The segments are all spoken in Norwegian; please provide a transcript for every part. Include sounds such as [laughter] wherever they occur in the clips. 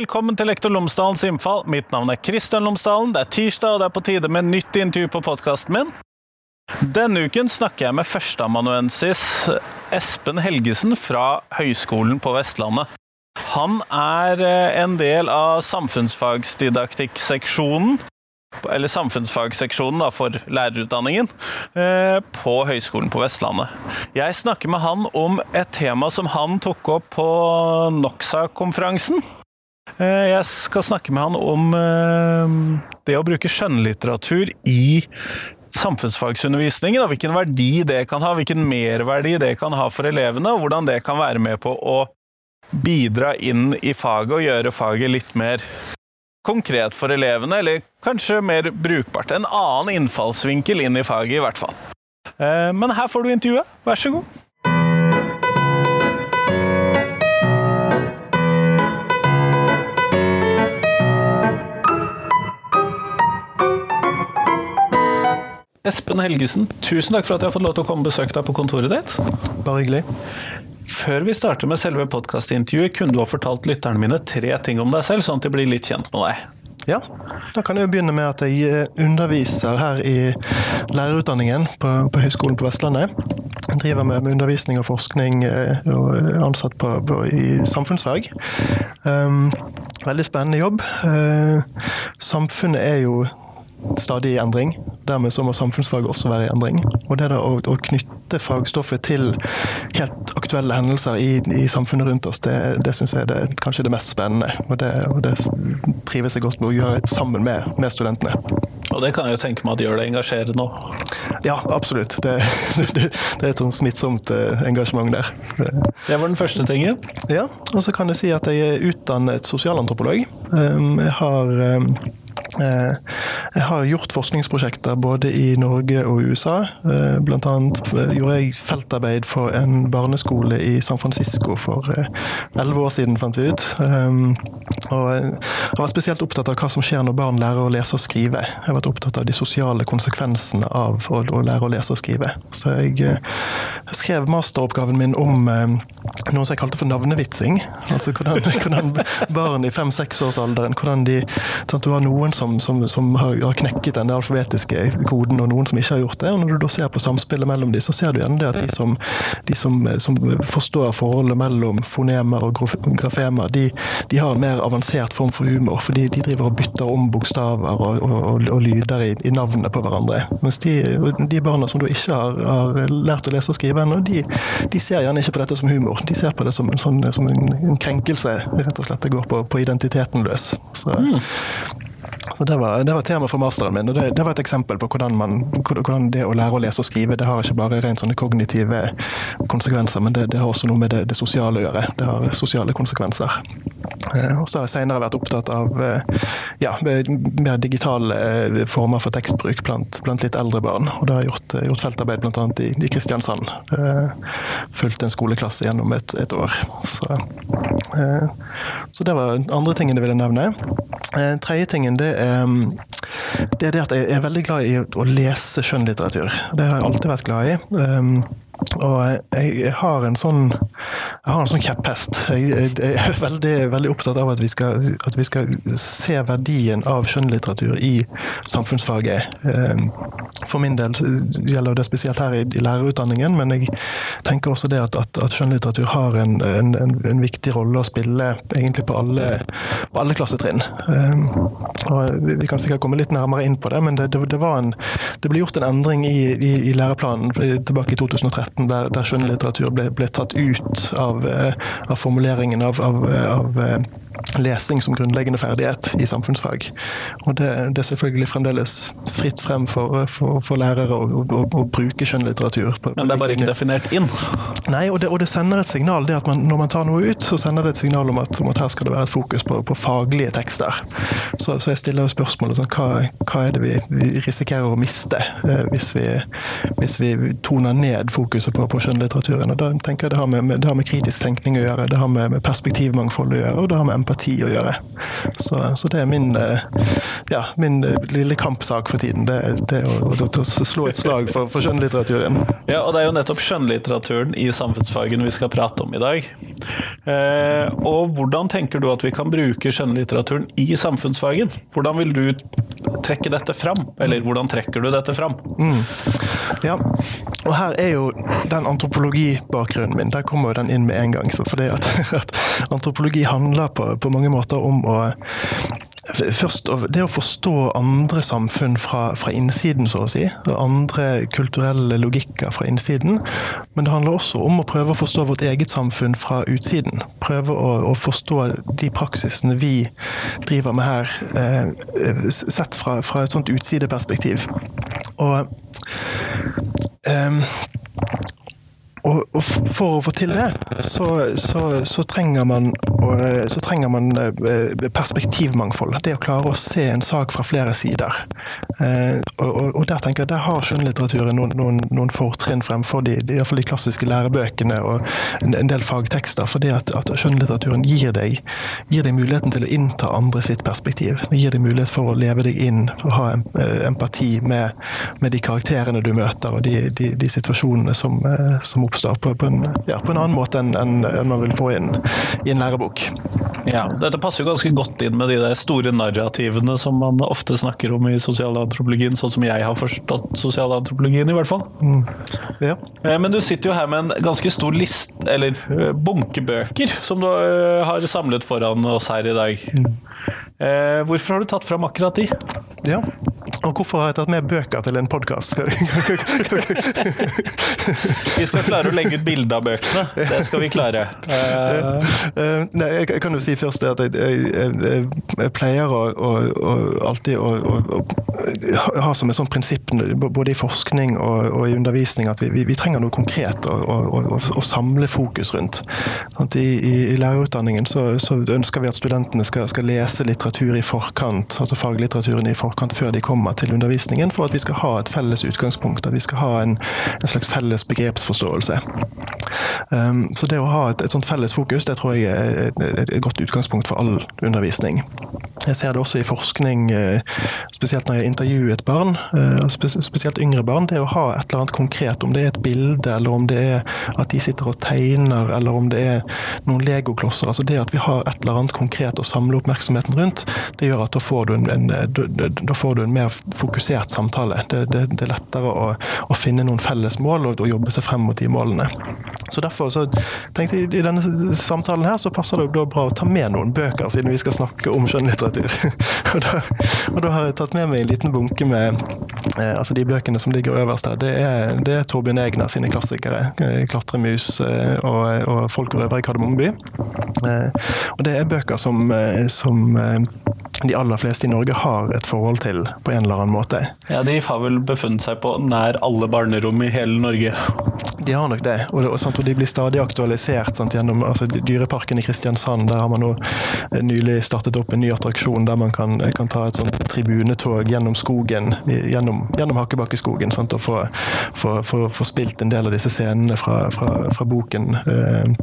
velkommen til Lektor Lomsdalens innfall. Mitt navn er Kristian Lomsdalen. Det er tirsdag, og det er på tide med nytt intervju på podkasten min. Denne uken snakker jeg med førsteamanuensis Espen Helgesen fra Høgskolen på Vestlandet. Han er eh, en del av samfunnsfagsdidaktikkseksjonen, eller samfunnsfagseksjonen da, for lærerutdanningen, eh, på Høgskolen på Vestlandet. Jeg snakker med han om et tema som han tok opp på NOXA-konferansen. Eh, Jeg skal snakke med han om eh, det å bruke skjønnlitteratur i samfunnsfagsundervisningen, og hvilken verdi det kan ha, hvilken merverdi det kan ha for elevene, og hvordan det kan være med på å bidra inn i faget og gjøre faget litt mer konkret for elevene, eller kanskje mer brukbart. En annen innfallsvinkel inn i faget, i hvert fall. Eh, Men her får du intervjuet. Vær så god. Espen Helgesen, tusen takk for at jeg har fått lov til å komme og besøke deg på kontoret ditt. Bare hyggelig. Før vi starter med selve podkastintervjuet, kunne du ha fortalt lytterne mine tre ting om deg selv, sånn at de blir litt kjent med deg. Ja, da kan jeg jo begynne med at jeg eh, underviser her i lærerutdanningen på, på Høgskolen på Vestlandet. Jeg driver med, med undervisning og forskning eh, og er ansatt på, på, i samfunnsfag. Um, veldig spennende jobb. Uh, samfunnet er jo stadig i endring. Dermed så må samfunnsfag også være i endring. Og det å, å knytte fagstoffet til helt aktuelle hendelser i, i samfunnet rundt oss, det, det syns jeg er kanskje det mest spennende. Og det, og det trives jeg godt med å gjøre sammen med, med studentene. Og det kan jeg jo tenke meg at gjør det engasjerende òg. Ja, absolutt. [laughs] Det, det, det er et sånn smittsomt eh, engasjement der. Det var den første tingen. Ja, og så kan jeg si at jeg er utdannet sosialantropolog. Um, Jeg har um, Eh, Jeg har gjort forskningsprosjekter både i Norge og USA. Eh, Blant annet eh, gjorde jeg feltarbeid for en barneskole i San Francisco for elleve år siden, fant vi ut. Um, Og jeg vært spesielt opptatt av hva som skjer når barn lærer å lese og skrive. Jeg har vært opptatt av de sosiale konsekvensene av å lære å lese og skrive. Så jeg eh, skrev masteroppgaven min om eh, noe som jeg kalte for navnevitsing. Altså hvordan, [laughs] hvordan barn i fem-seksårsalderen hvordan de, sant, Du har noen som, som, som har, har knekket den alfabetiske koden, og noen som ikke har gjort det. og Når du da ser på samspillet mellom de, så ser du gjerne det at de som, de som, som forstår forholdet mellom fonemer og grafemer, de, de har en mer avansert form for humor. fordi de driver og bytter om bokstaver og, og, og, og lyder i, i navnet på hverandre. Mens de, de barna som da ikke har, har lært å lese og skrive ennå, de, de ser gjerne ikke på dette som humor. De ser på det som en, sånn, som en, en krenkelse, rett og slett. Det går på, på identiteten løs. Så, så det, var, det var tema for masteren min, og det, det var et eksempel på hvordan, man, hvordan det å lære å lese og skrive det har ikke bare rent sånne kognitive konsekvenser, men det, det har også noe med det, sosiale å gjøre. Det har sosiale konsekvenser. Eh, Og så har jeg senere vært opptatt av eh, ja, mer digitale eh, former for tekstbruk blant, blant litt eldre barn. Og da har jeg gjort, gjort feltarbeid bl.a. I, i Kristiansand. Fulgt en skoleklasse gjennom et, et år. Så, så det var andre tingen jeg ville nevne. Tredje tingen det er, mm, det er det at jeg er veldig glad i å lese skjønnlitteratur. Det har jeg alltid vært glad i. Og jeg, har en sånn har en sånn kjepphest. Jeg, er veldig, veldig opptatt av at vi, skal, at vi skal se verdien av skjønnlitteratur i samfunnsfaget. Um, For min del gjelder det spesielt her i, lærerutdanningen, men jeg tenker også det at, at, at skjønnlitteratur har en, en, en, viktig rolle å spille egentlig på alle, på alle klassetrinn. Um, og vi, kan sikkert komme litt nærmere inn på det, men det, det, det, en, det ble gjort en endring i, i, i læreplanen tilbake i 2013 der, der skjønnlitteratur ble, ble tatt ut av, eh, av formuleringen av, av, av eh, lesing som grunnleggende ferdighet i samfunnsfag. Og det, det er selvfølgelig fremdeles fritt frem for, for, for lærere å, å, å, bruke skjønnlitteratur. på- Men det er bare ikke definert inn. Nei, og det, og det sender et signal. det at man, Når man tar noe ut, så sender det et signal om at, om at her skal det være et fokus på, på faglige tekster. Så, så jeg stiller spørsmålet sånn, hva, hva er det vi, vi risikerer å miste eh, hvis, vi, hvis vi toner ned fokuset på, på skjønnlitteraturen? Og da tenker jeg Det har med, med, det har med kritisk tenkning å gjøre, det har med, med perspektivmangfold å gjøre, og det har med empati å gjøre. Så, så det er min, ja, min lille kampsak for tiden. Det, det å, å, å, slå et slag for, for skjønnlitteraturen. Ja, og det er jo nettopp skjønnlitteraturen i samfunnsfagene vi skal prate om i dag. Eh, og hvordan tenker du at vi kan bruke skjønnlitteraturen i samfunnsfagen? Hvordan vil du trekke dette fram, eller hvordan trekker du dette fram? Mm. Ja, og her er jo den antropologibakgrunnen min, der kommer den inn med en gang. Så fordi at, [laughs] at antropologi handler på, på mange måter om å Først det å forstå andre samfunn fra, fra, innsiden, så å si. Andre kulturelle logikker fra innsiden. Men det handler også om å prøve å forstå vårt eget samfunn fra utsiden. Prøve å, å forstå de praksisene vi driver med her, eh, sett fra, fra, et sånt utsideperspektiv. Og eh, og, og, for å få til det, så, så, så, trenger, man, så trenger, man, eh, perspektivmangfold. Det å klare å se en sak fra flere sider. Og, og, og der tenker jeg der har skjønnlitteraturen noen, noen, noen fortrinn fremfor de, de, de, klassiske lærebøkene og en del fagtekster. Fordi at, at skjønnlitteraturen gir deg, gir deg, muligheten til å innta andre sitt perspektiv. Det gir deg mulighet for å leve deg inn, og ha eh, empati med, med de karakterene du møter og de, de, de situasjonene som, som oppstår på, på, en, ja, på en, annen måte enn en, en man vil få inn i en lærebok. Ja, Dette passer jo ganske godt inn med de der store narrativene som man ofte snakker om i sosialantropologien, sånn som jeg har forstått sosialantropologien, i hvert fall. Mm. Ja. Eh, men du sitter jo her med en ganske stor list, eller eh, bunke bøker, som du eh, har samlet foran oss her i dag. Mm. Hvorfor har du tatt fram akkurat de? Ja, og hvorfor har jeg tatt med bøker til en podkast? vi skal klare å legge ut bilde av bøkene. Det skal vi klare. Uh... Nei, jeg kan jo si først at jeg, jeg, jeg, jeg pleier å, å, å alltid å, å, ha som et sånt prinsipp både i forskning og, og i undervisning at vi, vi, vi trenger noe konkret å, samle fokus rundt. Sånn I, i, i, lærerutdanningen så, så, ønsker vi at studentene skal, skal lese litteratur i forkant, altså faglitteraturen i forkant før de kommer til undervisningen, for at vi skal ha et felles utgangspunkt. At vi skal ha en, en slags felles begrepsforståelse. Um, så det å ha et, et, sånt felles fokus, det tror jeg er et, et, godt utgangspunkt for all undervisning. Jeg ser det også i forskning, eh, spesielt når jeg intervjuer et barn, eh, spesielt yngre barn. Det å ha et eller annet konkret, om det er et bilde, eller om det er at de sitter og tegner, eller om det er noen legoklosser. altså Det at vi har et eller annet konkret å samle oppmerksomheten rundt, det gjør at da får du en, en, da får du en mer fokusert samtale. Det, det, det er lettere å, å, finne noen felles mål og, og, jobbe seg frem mot de målene. Så Derfor så tenkte jeg i denne samtalen her så passer det bra å ta med noen bøker, siden vi skal snakke om skjønnlitteratur. [laughs] og, da, og da har jeg tatt med meg en liten bunke med eh, altså de bøkene som ligger øverst her. Det er, det er Torbjørn Egner sine klassikere. Eh, 'Klatremus' eh, og, og 'Folk og røvere i Kardemommeby'. Eh, og det er bøker som, som de aller fleste i Norge har et forhold til på en eller annen måte. Ja, De har vel befunnet seg på nær alle barnerom i hele Norge? [laughs] De har nok det, og, og, og de blir stadig aktualisert sant, gjennom altså, Dyreparken i Kristiansand. Der har man nå eh, nylig startet opp en ny attraksjon der man kan, kan ta et sånt tribunetog gjennom skogen, gjennom, gjennom Hakkebakkeskogen, sant, og få, få, få, få, spilt en del av disse scenene fra, fra, fra boken. Eh,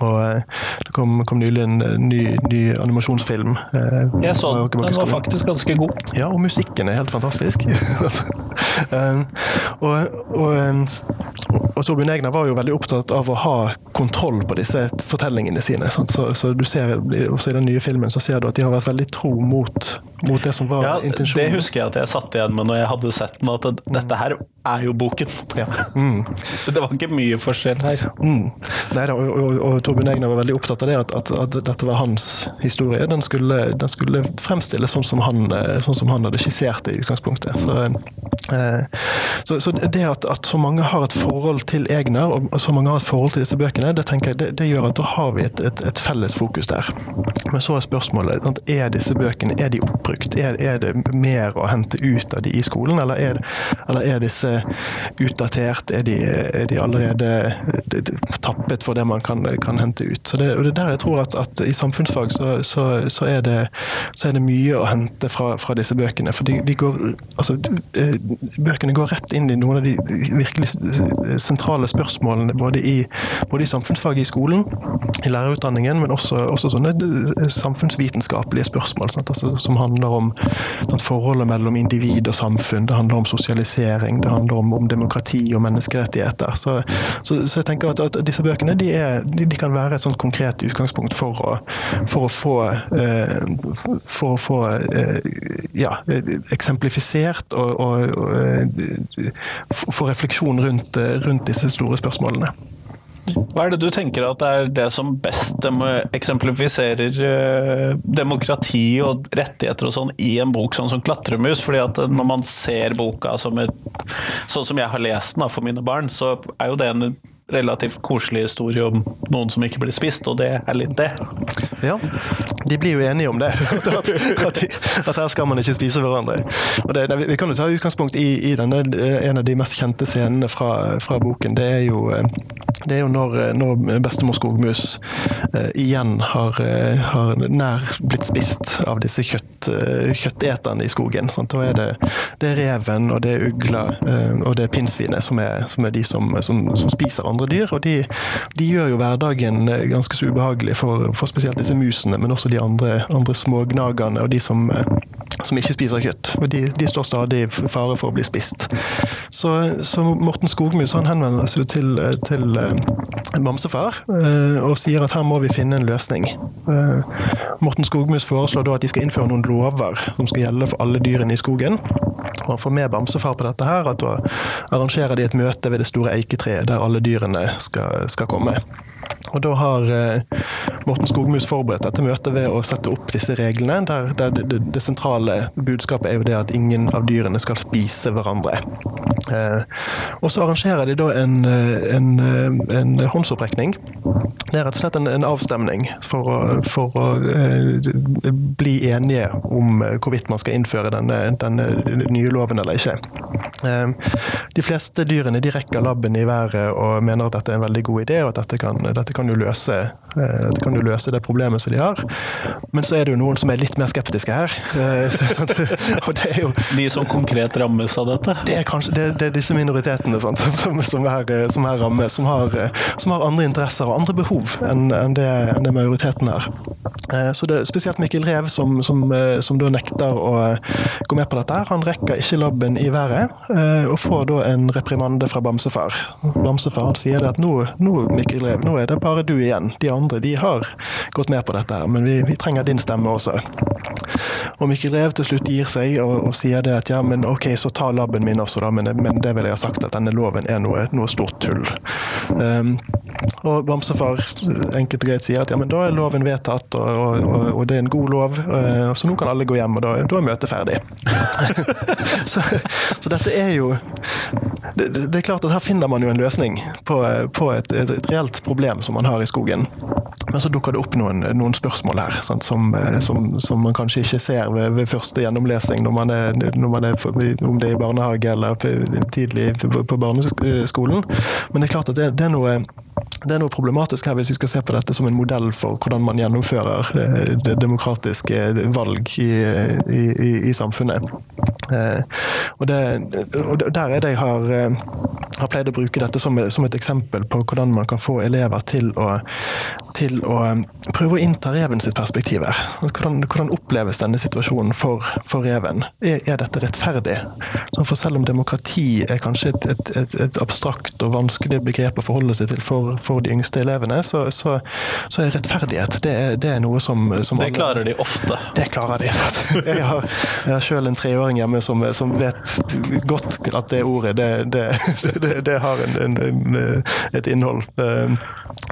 og eh, det kom, kom, nylig en ny, ny animasjonsfilm. Jeg så den var faktisk ganske god. Ja, og musikken er helt fantastisk. um, [laughs] og, og, um, og Torbjørn Egner var jo veldig opptatt av å ha kontroll på disse fortellingene sine. Så, så, du ser, også I den nye filmen så ser du at de har vært veldig tro mot, mot det som var ja, intensjonen. Det husker jeg at jeg satt igjen med når jeg hadde sett den, at dette her er jo boken. [laughs] Ja. Mm. Det var ikke mye forskjell her. Mm. Neida, og, og, og Torbjørn Egner var veldig opptatt av det, at, at, at dette var hans historie. Den skulle, den skulle fremstilles sånn som, han, sånn som han hadde skissert det i utgangspunktet. Så, eh, så, så det at, at, så mange har et forhold til Egner, og så mange har et forhold til disse bøkene, det, jeg, det, det gjør at da har vi et, et, et, felles fokus der. Men så er spørsmålet er disse bøkene er de oppbrukt. Er, er det mer å hente ut av de i skolen, eller er, eller er disse utdatert? Er de, er de allerede tappet for det man kan, kan hente ut? Så det, det er der jeg tror at, at i samfunnsfag så, så, det, så, er det, mye å hente fra, fra disse bøkene. For de, de går Altså, bøkene går rett inn i noen av de virkelig sentrale spørsmålene både i, både i samfunnsfaget i skolen, i lærerutdanningen, men også, også sånne samfunnsvitenskapelige spørsmål altså, som handler om sant, forholdet mellom individ og samfunn. Det handler om sosialisering, det handler om, om demokrati og menneskerettigheter. Så, så, så jeg tenker at, at disse bøkene de, er, de, de, kan være et sånt konkret utgangspunkt for å, for å få, eh, for å få eh, ja, eksemplifisert og, og, eh, få refleksjon rundt, rundt disse store spørsmålene. Hva er det du tenker at er det som best eksemplifiserer demokrati og rettigheter og sånn i en bok sånn som 'Klatremus'? Fordi at når man ser boka som et, sånn som jeg har lest den for mine barn, så er jo det en relativt koselig historie om noen som ikke blir spist, og det er litt det. Ja, de blir jo enige om det. [laughs] At, at, at her skal man ikke spise hverandre. Det, vi kan jo ta utgangspunkt i, i denne, en av de mest kjente scenene fra, fra boken. Det er jo, det er jo når, når bestemor skogmus uh, igjen har, uh, har, nær blitt spist av disse kjøtt, uh, kjøtteterne i skogen. Sant? Da er det, det er reven, og det er ugla, og det er pinnsvinet som som er de som, som, som spiser andre andre dyr. Og de, de gjør jo hverdagen eh, ganske så ubehagelig for, for spesielt disse musene, men også de andre, andre smågnagerne og de som, eh, som ikke spiser kjøtt. De, de, står stadig i fare for å bli spist. Så, så Morten Skogmus han henvender seg til, til uh, bamsefar og sier at her må vi finne en løsning. Morten Skogmus foreslår da at de skal innføre noen lover som skal gjelde for alle dyrene i skogen. Og han får med bamsefar på dette her, at da arrangerer de et møte ved det store eiketreet der alle dyrene skal, skal komme. Og Da har eh, Morten Skogmus forberedt dette møtet ved å sette opp disse reglene. der, der det, det, det, sentrale budskapet er jo det at ingen av dyrene skal spise hverandre. Eh, og Så arrangerer de da en, eh, en, eh, en håndsopprekning. Det er rett og slett en, en avstemning for å, for å eh, bli enige om hvorvidt man skal innføre denne, denne nye loven eller ikke. Eh, de fleste dyrene de rekker labben i været og mener at dette er en veldig god idé, og at dette kan, dette kan, jo, løse, eh, dette kan jo løse det problemet som de har. Men så er det jo noen som er litt mer skeptiske her. [laughs] og det jo, de som konkret rammes av dette? Det er, kanskje, det, det er disse minoritetene sant, som, som, her, som, her, rammes, som har, som har, andre interesser og andre behov enn, enn, det, enn det, majoriteten har. Eh, så det er spesielt Mikkel Rev som, som, som da nekter å gå med på dette. Han rekker ikke labben i været, og får da en reprimande fra bamsefar. Bamsefar sier at nå, nå Mikkel Rev, nå er det bare du igjen. De andre de har gått med på dette, her, men vi, vi trenger din stemme også. Og Mikkel Rev til slutt gir seg og, og, sier det at ja, men ok, så ta labben min også, da, men, men det vil jeg ha sagt at denne loven er noe, noe stort tull. Um, og Bamsefar enkelt og greit sier at ja, men da er loven vedtatt, og, og, og det er en god lov, uh, så nå kan alle gå hjem, og da, da er møtet ferdig. [laughs] så, så, dette er jo det, det, er klart at Her finner man jo en løsning på, på et, et, et reelt problem som man har i skogen. Men så dukker det opp noen, noen spørsmål her, sant, som, eh, som, som, man kanskje ikke ser ved, ved første gjennomlesing, når man er, når man er, om det er i barnehage eller tidlig på, på barneskolen. Men det er klart at det, det er noe det er noe problematisk her hvis vi skal se på dette som en modell for hvordan man gjennomfører eh, det demokratiske valg i, i, i samfunnet. Eh, og, det, og, der er det jeg har, eh, har pleid å bruke dette som, som, et eksempel på hvordan man kan få elever til å, til å prøve å innta reven sitt perspektiv her. Hvordan, hvordan oppleves denne situasjonen for, for reven? Er, er, dette rettferdig? For selv om demokrati er kanskje et, et, et, et abstrakt og vanskelig begrep å forholde seg til for for, de yngste elevene, så, så, så er rettferdighet det er, det er noe som, som Det klarer de ofte? Det klarer de. [laughs] Jeg har, jeg har selv en treåring hjemme som, som, vet godt at det ordet, det, det, det har en, en, en, et innhold.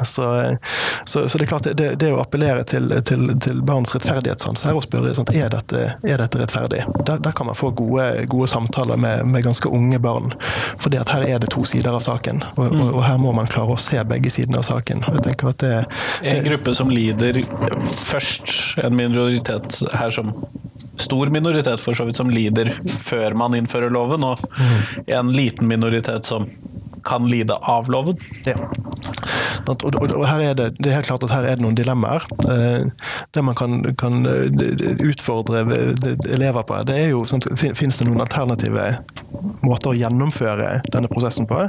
Så, så, så, det er klart, det, det å appellere til, til, til barns rettferdighetssans her og spørre sånn, er dette, er dette rettferdig, der, der, kan man få gode, gode samtaler med, med, ganske unge barn. For her er det to sider av saken, og, og, og her må man klare å se begge sidene av saken. Jeg tenker at det, det En gruppe som lider først, en minoritet her som stor minoritet for så vidt som lider før man innfører loven, og mm. en liten minoritet som kan lide av loven. Ja. Og, her er det, det er helt klart at her er det noen dilemmaer. Eh, det man kan, kan, utfordre elever på, det er jo sånn, finnes det noen alternative måter å gjennomføre denne prosessen på?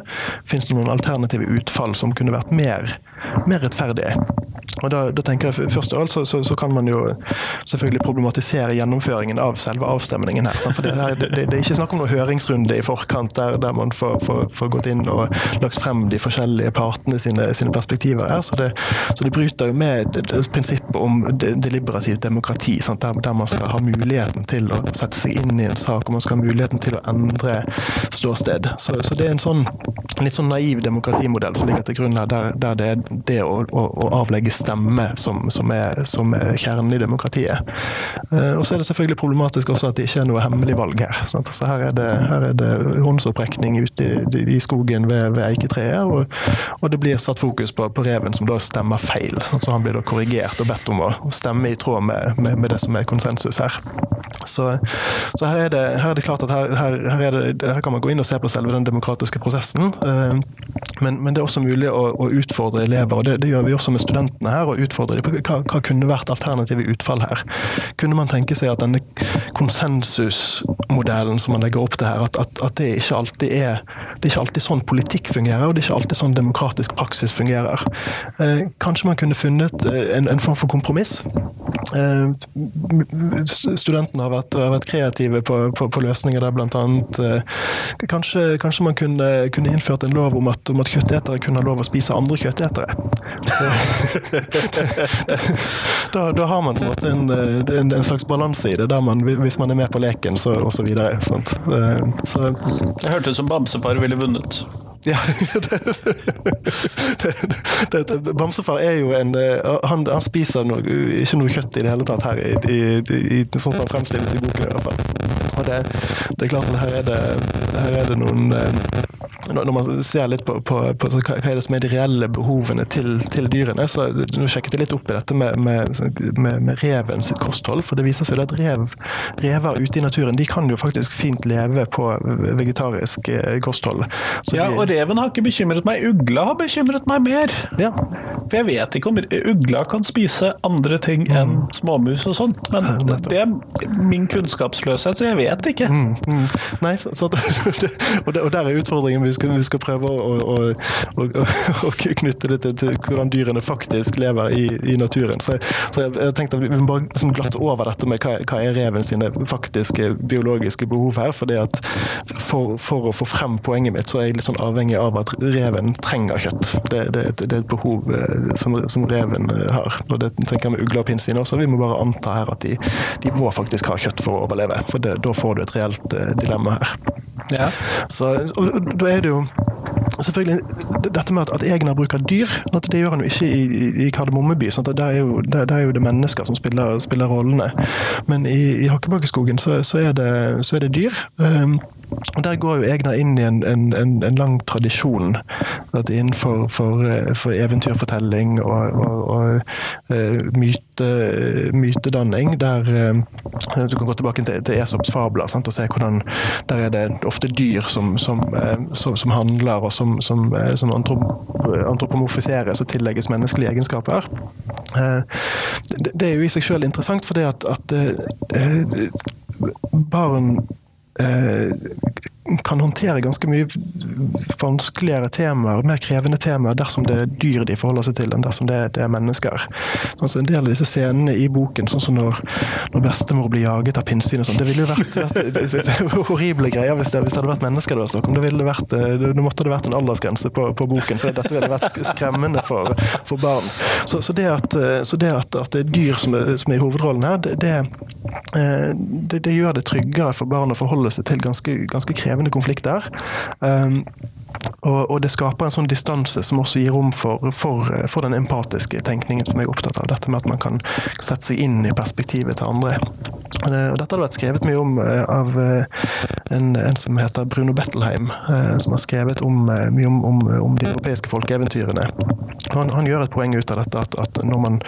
Fins det noen alternative utfall som kunne vært mer, mer rettferdige? Og da, da, tenker jeg Først og alt så, så, så, kan man jo selvfølgelig problematisere gjennomføringen av selve avstemningen. her. For det, det, det, er ikke snakk om noen høringsrunde i forkant der, der man får, får, får, gått inn og lagt frem de forskjellige partene sine, sine perspektiver. her. Så det, så det bryter jo med prinsippet om deliberativt demokrati, der, der, man skal ha muligheten til å sette seg inn i en sak og man skal ha muligheten til å endre ståsted. Så, så det er en sånn litt sånn naiv demokratimodell som ligger til grunn her, der, der det er det å, å, å avlegge stemme som, som, er, som, er, kjernen i demokratiet. Eh, og så er det selvfølgelig problematisk også at det ikke er noe hemmelig valg her. Sant? Så her er det, her er det håndsopprekning ute i, i skogen ved, ved eiketreet, og, og, det blir satt fokus på, på, reven som da stemmer feil. Så han blir da korrigert og bedt om å stemme i tråd med, med, med det som er konsensus her. Så, så her, er det, her, er det, klart at her, her, det, her, kan man gå inn og se på selve den demokratiske prosessen. Eh, men, men det er også mulig å, å utfordre elever, og det, det, gjør vi også med studentene her. og utfordre dem på hva, hva kunne vært alternative utfall her. Kunne man tenke seg at denne konsensusmodellen som man legger opp til her, at, at, at det ikke alltid er det er ikke alltid sånn politikk fungerer, og det er ikke alltid sånn demokratisk praksis fungerer. Eh, kanskje man kunne funnet eh, en, en form for kompromiss. Eh, studentene har vært, har vært kreative på, på, på, løsninger der, blant annet. Kanskje, kanskje man kunne, kunne, innført en lov om at, om at kjøttetere kunne ha lov å spise andre kjøttetere. [laughs] da, da, har man på en måte en, en, en slags balanse i det, der man, hvis man er med på leken så, og så videre. Sant? Så, det hørtes ut som Bamseparet ville vunnet. Ja, [laughs] det, det, Bamsefar er jo en han, han spiser no, ikke noe kjøtt i det hele tatt her, i, i, i, sånn som han fremstilles i boken. i hvert fall. Og det, det er klart at her er det, her er det noen når man ser litt på, på, på, hva er det som er de reelle behovene til, til dyrene, så nå sjekket jeg litt opp i dette med, med, med, med reven sitt kosthold. For det viser seg at rev, rever ute i naturen de kan jo faktisk fint leve på vegetarisk eh, kosthold. Så ja, de, og reven har ikke bekymret meg. Ugla har bekymret meg mer. Ja. For jeg vet ikke om ugla kan spise andre ting mm. enn småmus og sånn. Men det er min kunnskapsløshet, så jeg vet ikke. Mm, mm. Nei, så, så, [laughs] og, der er utfordringen vi skal, vi skal prøve å, å, å, å, knytte det til, til, hvordan dyrene faktisk lever i, i naturen. Så, så jeg, jeg, tenkte at Vi må bare liksom glatte over dette med hva, hva, er reven sine faktiske biologiske behov her. fordi at for, for, å få frem poenget mitt, så er jeg litt sånn avhengig av at reven trenger kjøtt. Det, det, det er et behov eh, som, som, reven eh, har. Og det tenker jeg med ugler og pinnsvin også. Vi må bare anta her at de, de må faktisk ha kjøtt for å overleve. For det, da får du et reelt uh, dilemma her. Ja. Så, og, da er det jo selvfølgelig dette med at, egner bruker dyr, det gjør han jo ikke i, i, Kardemommeby. Sånn Der, er jo, der, der, er jo det mennesker som spiller, spiller rollene. Men i, i Hakkebakkeskogen så, så, så, er det dyr. Um, og Der går jo Egner inn i en, en, en lang tradisjon innenfor for, for eventyrfortelling og, og, og uh, myte, mytedanning. Der uh, Du kan gå tilbake til, til Esops fabler sant, og se hvordan der er det ofte dyr som, som, uh, som, som handler og som, som antropomorfiseres og tillegges menneskelige egenskaper. Det, det, er jo i seg selv interessant, fordi at, at barn Eh, kan håndtere ganske mye vanskeligere temaer, mer krevende temaer, dersom det er dyr de forholder seg til, enn dersom det, det er mennesker. Altså en del av disse scenene i boken, sånn som når, når bestemor blir jaget av pinnsvin og sånn, det ville jo [laughs] vært, vært horrible greier hvis det, hvis det, hadde vært mennesker det var snakk om. Det, vært, det måtte det vært en aldersgrense på, på boken, for dette ville vært skremmende for, for barn. Så, så, det, at, så det at, at, det er dyr som er, som er i hovedrollen her, det, det, gjør det tryggere for barn å forholde seg til ganske, ganske krevende konflikter. Um, og, og, det skaper en sånn distanse som også gir rom for, for, for, den empatiske tenkningen som jeg er opptatt av. Dette med at man kan sette seg inn i perspektivet til andre. Og dette har det vært skrevet mye om eh, av eh, en, en som heter Bruno Bettelheim, eh, som har skrevet om, mye om, om, om, de europeiske folkeeventyrene. Han, han, gjør et poeng ut av dette at, at når, man,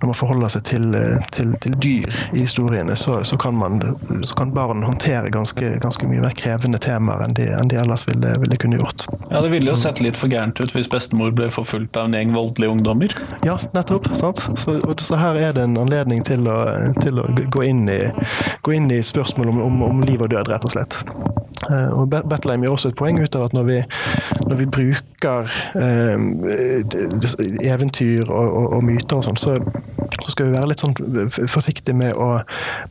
når, man, forholder seg til, til, til dyr i historiene, så, så, kan man, så, kan barn håndtere ganske, ganske, mye mer krevende temaer enn de, enn de ellers ville, ville kunne gjort. Ja, Det ville jo sett litt for gærent ut hvis bestemor ble forfulgt av en gjeng voldelige ungdommer. Ja, nettopp. sant? Så, så her er det en anledning til å, til å gå, inn i, i, spørsmål om, om, om liv og død, rett og slett. Eh, og Betlehem gjør også et poeng ut av at når vi, når vi bruker eh, eventyr og, og, og, myter og sånn, så, så, skal vi være litt sånn forsiktige med å,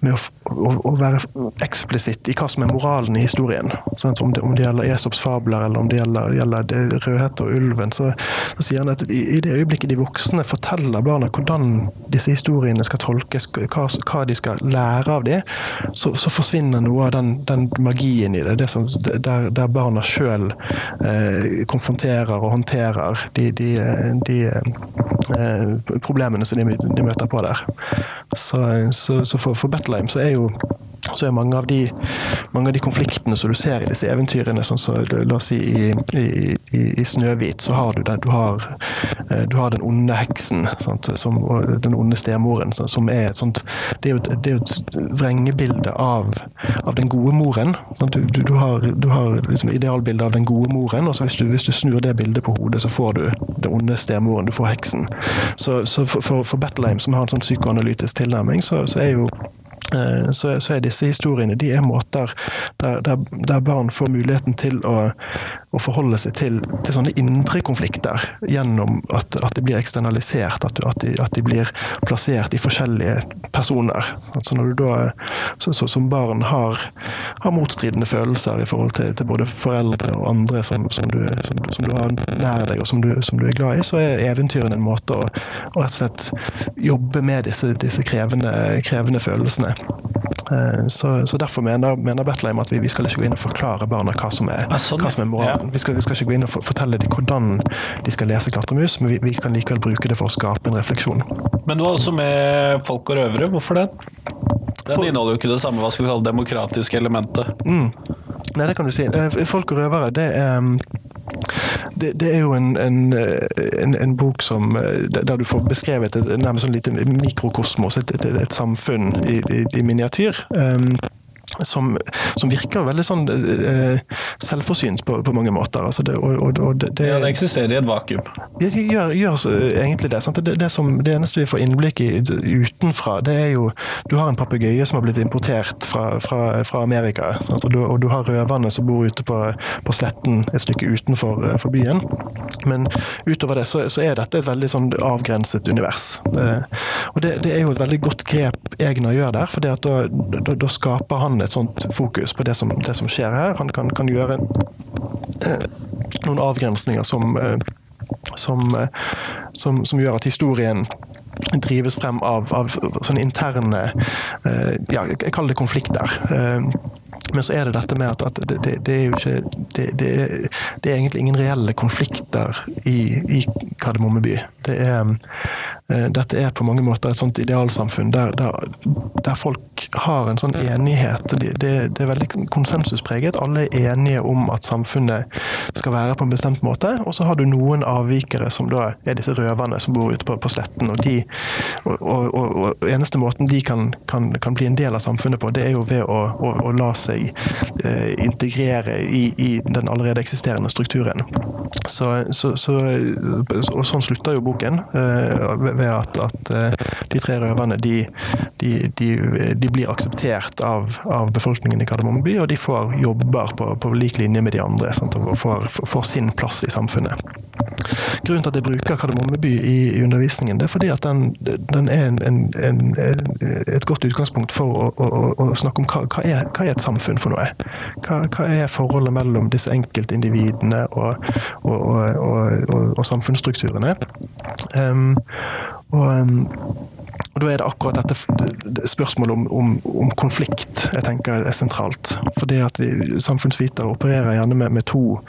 med å, å være eksplisitt i hva som er moralen i historien. Sånn om, det, om, det, gjelder Esops fabler eller om det gjelder, gjelder Rødhette og ulven, så, så, sier han at i, i, det øyeblikket de voksne forteller barna hvordan disse historiene skal tolkes, hva, hva de skal lære av dem, så, så forsvinner noe av den, den magien i det det som, der, der, barna sjøl eh, konfronterer og håndterer de, de, de eh, problemene som de, de, møter på der. Så, så, så for, for Betlehem så er jo så er mange av, de, mange av de konfliktene som du ser i disse eventyrene, sånn som så, la oss si i, i, i 'Snøhvit', så har du det. Du har, eh, du har den onde heksen sant, som, og den onde stemoren, som er et sånt Det er jo et, det et vrengebilde av, av, den gode moren. Du, du, du, har, du har liksom idealbildet av den gode moren, og så hvis hvis du snur det bildet på hodet, så får du den onde stemoren. Du får heksen. Så, så for, for Betlehem, som har en sånn psykoanalytisk tilnærming, så, så er jo så, så, er disse historiene de er måter der, der, der barn får muligheten til å, å forholde seg til, til, sånne indre konflikter gjennom at, at det blir eksternalisert, at, at, de, at, de, blir plassert i forskjellige personer. Altså når du da så, så, som barn har, har, motstridende følelser i forhold til, til både foreldre og andre som, som, du, som, som, du, har nær deg og som du, du, er glad i, så er eventyrene en måte å, å rett og slett jobbe med disse, disse krevende, krevende følelsene. Eh, så, så, derfor mener, mener Betlehem at vi, vi, skal ikke gå inn og forklare barna hva som er, ja, sånn, hva som er moralen. Ja. Vi, skal, vi, skal, ikke gå inn og fortelle dem hvordan de skal lese Klatremus, men vi, vi, kan likevel bruke det for å skape en refleksjon. Men du har også med folk og røvere. Hvorfor det? Den for, inneholder jo ikke det samme hva skal vi kalle demokratiske elementet. Mm. Nei, det kan du si. Eh, folk og røvere, det er mm, det, det, er jo en, en, en, en, bok som, eh, der du får beskrevet et nærmest sånn lite mikrokosmos, et, et, et samfunn i, i, i miniatyr. Um, som, som, virker veldig sånn eh, selvforsynt på, på, mange måter. Altså det, og, og det, ja, det eksisterer i et vakuum? Det gjør, gjør egentlig det, det, som, det, eneste vi får innblikk i utenfra, det er jo Du har en papegøye som har blitt importert fra, fra, fra Amerika. Og du, og, du, har røverne som bor ute på, på sletten et stykke utenfor for byen. Men utover det så, så, er dette et veldig sånn avgrenset univers. Eh, og det, er jo et veldig godt grep Egner gjør der, for da, da, da skaper han et sånt fokus på det som, det som skjer her. Han kan, kan gjøre eh, noen avgrensninger som, eh, som, eh, som, som, gjør at historien drives frem av, av sånne interne ja, Jeg kaller det konflikter. Men så er det dette med at, at det, det, det, er jo ikke det, det, er, egentlig ingen reelle konflikter i, i Kardemomme Det er, Eh, dette er på mange måter et sånt idealsamfunn der, der, der folk har en sånn enighet. Det, det, det, er veldig konsensuspreget. Alle er enige om at samfunnet skal være på en bestemt måte. Og så har du noen avvikere, som da er disse røverne som bor ute på, på sletten. Og, de, og, og, og, eneste måten de kan, kan, kan, bli en del av samfunnet på, det er jo ved å, å, å la seg eh, integrere i, i, den allerede eksisterende strukturen. Så, så, så, og sånn slutter jo boken. Eh, ved at, at eh, de tre røverne de, de, de, de blir akseptert av, av, befolkningen i Kardemomme by, og de får jobber på, på lik linje med de andre sant, og får, får, sin plass i samfunnet. Grunnen til at jeg bruker Kardemomme by i, i undervisningen, det er fordi at den, den er en, en, en, et godt utgangspunkt for å, å, å snakke om hva, hva, er, hva, er, et samfunn for noe. Hva, hva er forholdet mellom disse enkeltindividene og, og, og samfunnsstrukturene. Um, og, um, og Da er det akkurat dette spørsmålet om, om, om, konflikt jeg tenker er sentralt. Fordi at vi Samfunnsvitere opererer gjerne med, med to,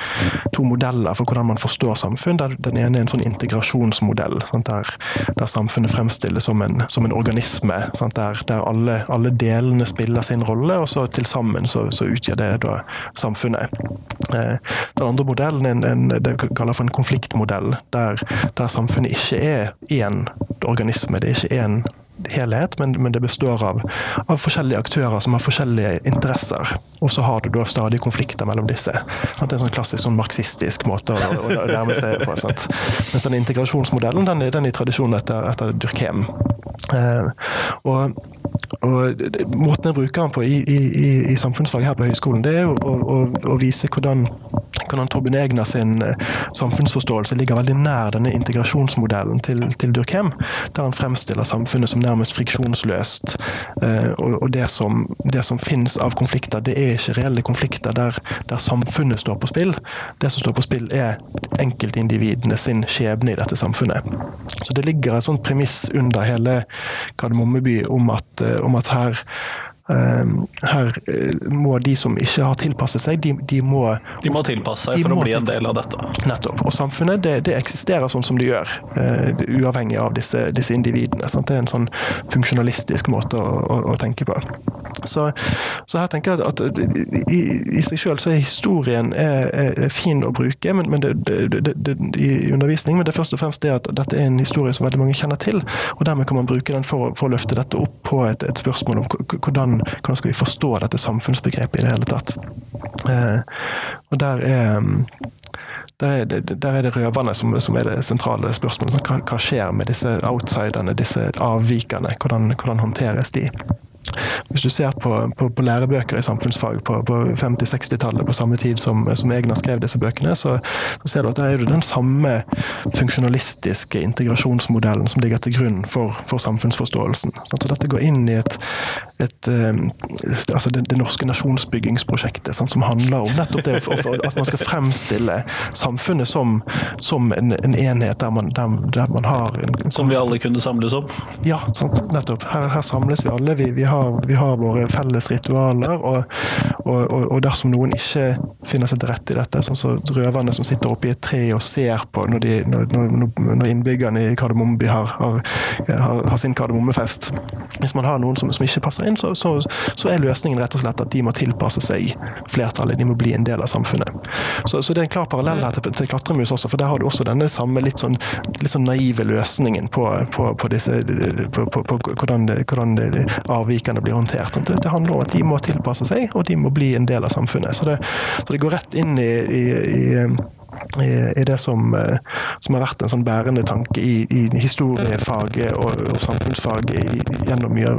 to, modeller for hvordan man forstår samfunn. Der den ene er en sånn integrasjonsmodell, der, der, samfunnet fremstilles som en, som en organisme. Der, der alle, alle, delene spiller sin rolle, og så til sammen så, så utgjør det da samfunnet. Eh, den andre modellen er en, en, det vi kaller for en konfliktmodell, der, der samfunnet ikke er én organisme. Det er ikke én helhet, men, men, det består av, av, forskjellige aktører som har forskjellige interesser. Og så har du da stadig konflikter mellom disse. Det er en sånn klassisk sånn marxistisk måte å, å, nærme seg på. Sant? Mens den integrasjonsmodellen den, er i tradisjon etter, etter Durkheim. Og, og, Måten jeg bruker den på i, i, i samfunnsfag her på høyskolen, det er jo å, å, å vise hvordan, hvordan Torben Egner sin samfunnsforståelse ligger veldig nær denne integrasjonsmodellen til, til Durkheim, der han fremstiller samfunnet som nærmest friksjonsløst. Og, og det, som, det som finnes av konflikter, det er ikke reelle konflikter der, der samfunnet står på spill. Det som står på spill, er enkeltindividene sin skjebne i dette samfunnet. Så det ligger et sånt premiss under hele Kardemommeby om at, om at her her eh, må de som ikke har tilpasset seg, de, de må De må tilpasse seg for å bli en del av dette. Nettopp. Og samfunnet det, det eksisterer sånn som det gjør, uh, uavhengig av disse, disse individene. Sant? Det er en sånn funksjonalistisk måte å, å, å tenke på. Så, så, her tenker jeg at, at i, i, seg selv så er historien er, er fin å bruke men, men det, det, i undervisning, men det er først og fremst det at dette er en historie som veldig mange kjenner til. og Dermed kan man bruke den for, for å løfte dette opp på et, et spørsmål om hvordan hvordan, skal vi forstå dette samfunnsbegrepet i det hele tatt. Eh, og der er der er, det, der er det røverne som, som, er det sentrale spørsmålet. Hva, hva, skjer med disse outsiderne, disse avvikerne? Hvordan, hvordan håndteres de? Hvis du ser på, på, på lærebøker i samfunnsfag på, på 50-60-tallet, på samme tid som, som Egner skrev disse bøkene, så, så ser du at det er den samme funksjonalistiske integrasjonsmodellen som ligger til grunn for, for samfunnsforståelsen. Så dette går inn i et, et et altså det, det, norske nasjonsbyggingsprosjektet, sant, som handler om nettopp det at man skal fremstille samfunnet som, som en, en, enhet der man, der, der man har en, Som vi alle kunne samles om? Ja, sant, nettopp. Her, her samles vi alle. Vi, vi har, vi har våre felles ritualer, og, og, og, dersom noen ikke finner seg til rette i dette, sånn som så røverne som sitter oppe i et tre og ser på når, de, når, når innbyggerne i Kardemommeby har, har, har, har, sin kardemommefest Hvis man har noen som, som ikke passer inn, så, så, så, er løsningen rett og slett at de må tilpasse seg flertallet. De må bli en del av samfunnet. Så, så det er en klar parallell her til, til Klatremus også, for der har du også denne samme litt sånn, litt sånn naive løsningen på, på, på disse på, hvordan, hvordan avvikene blir håndtert. Sant? Det handler om at de må tilpasse seg, og de må bli en del av samfunnet. Så det, så det går rett inn i, i, i i det som, eh, som, har vært en sånn bærende tanke i, i historiefaget og, og samfunnsfaget gjennom mye,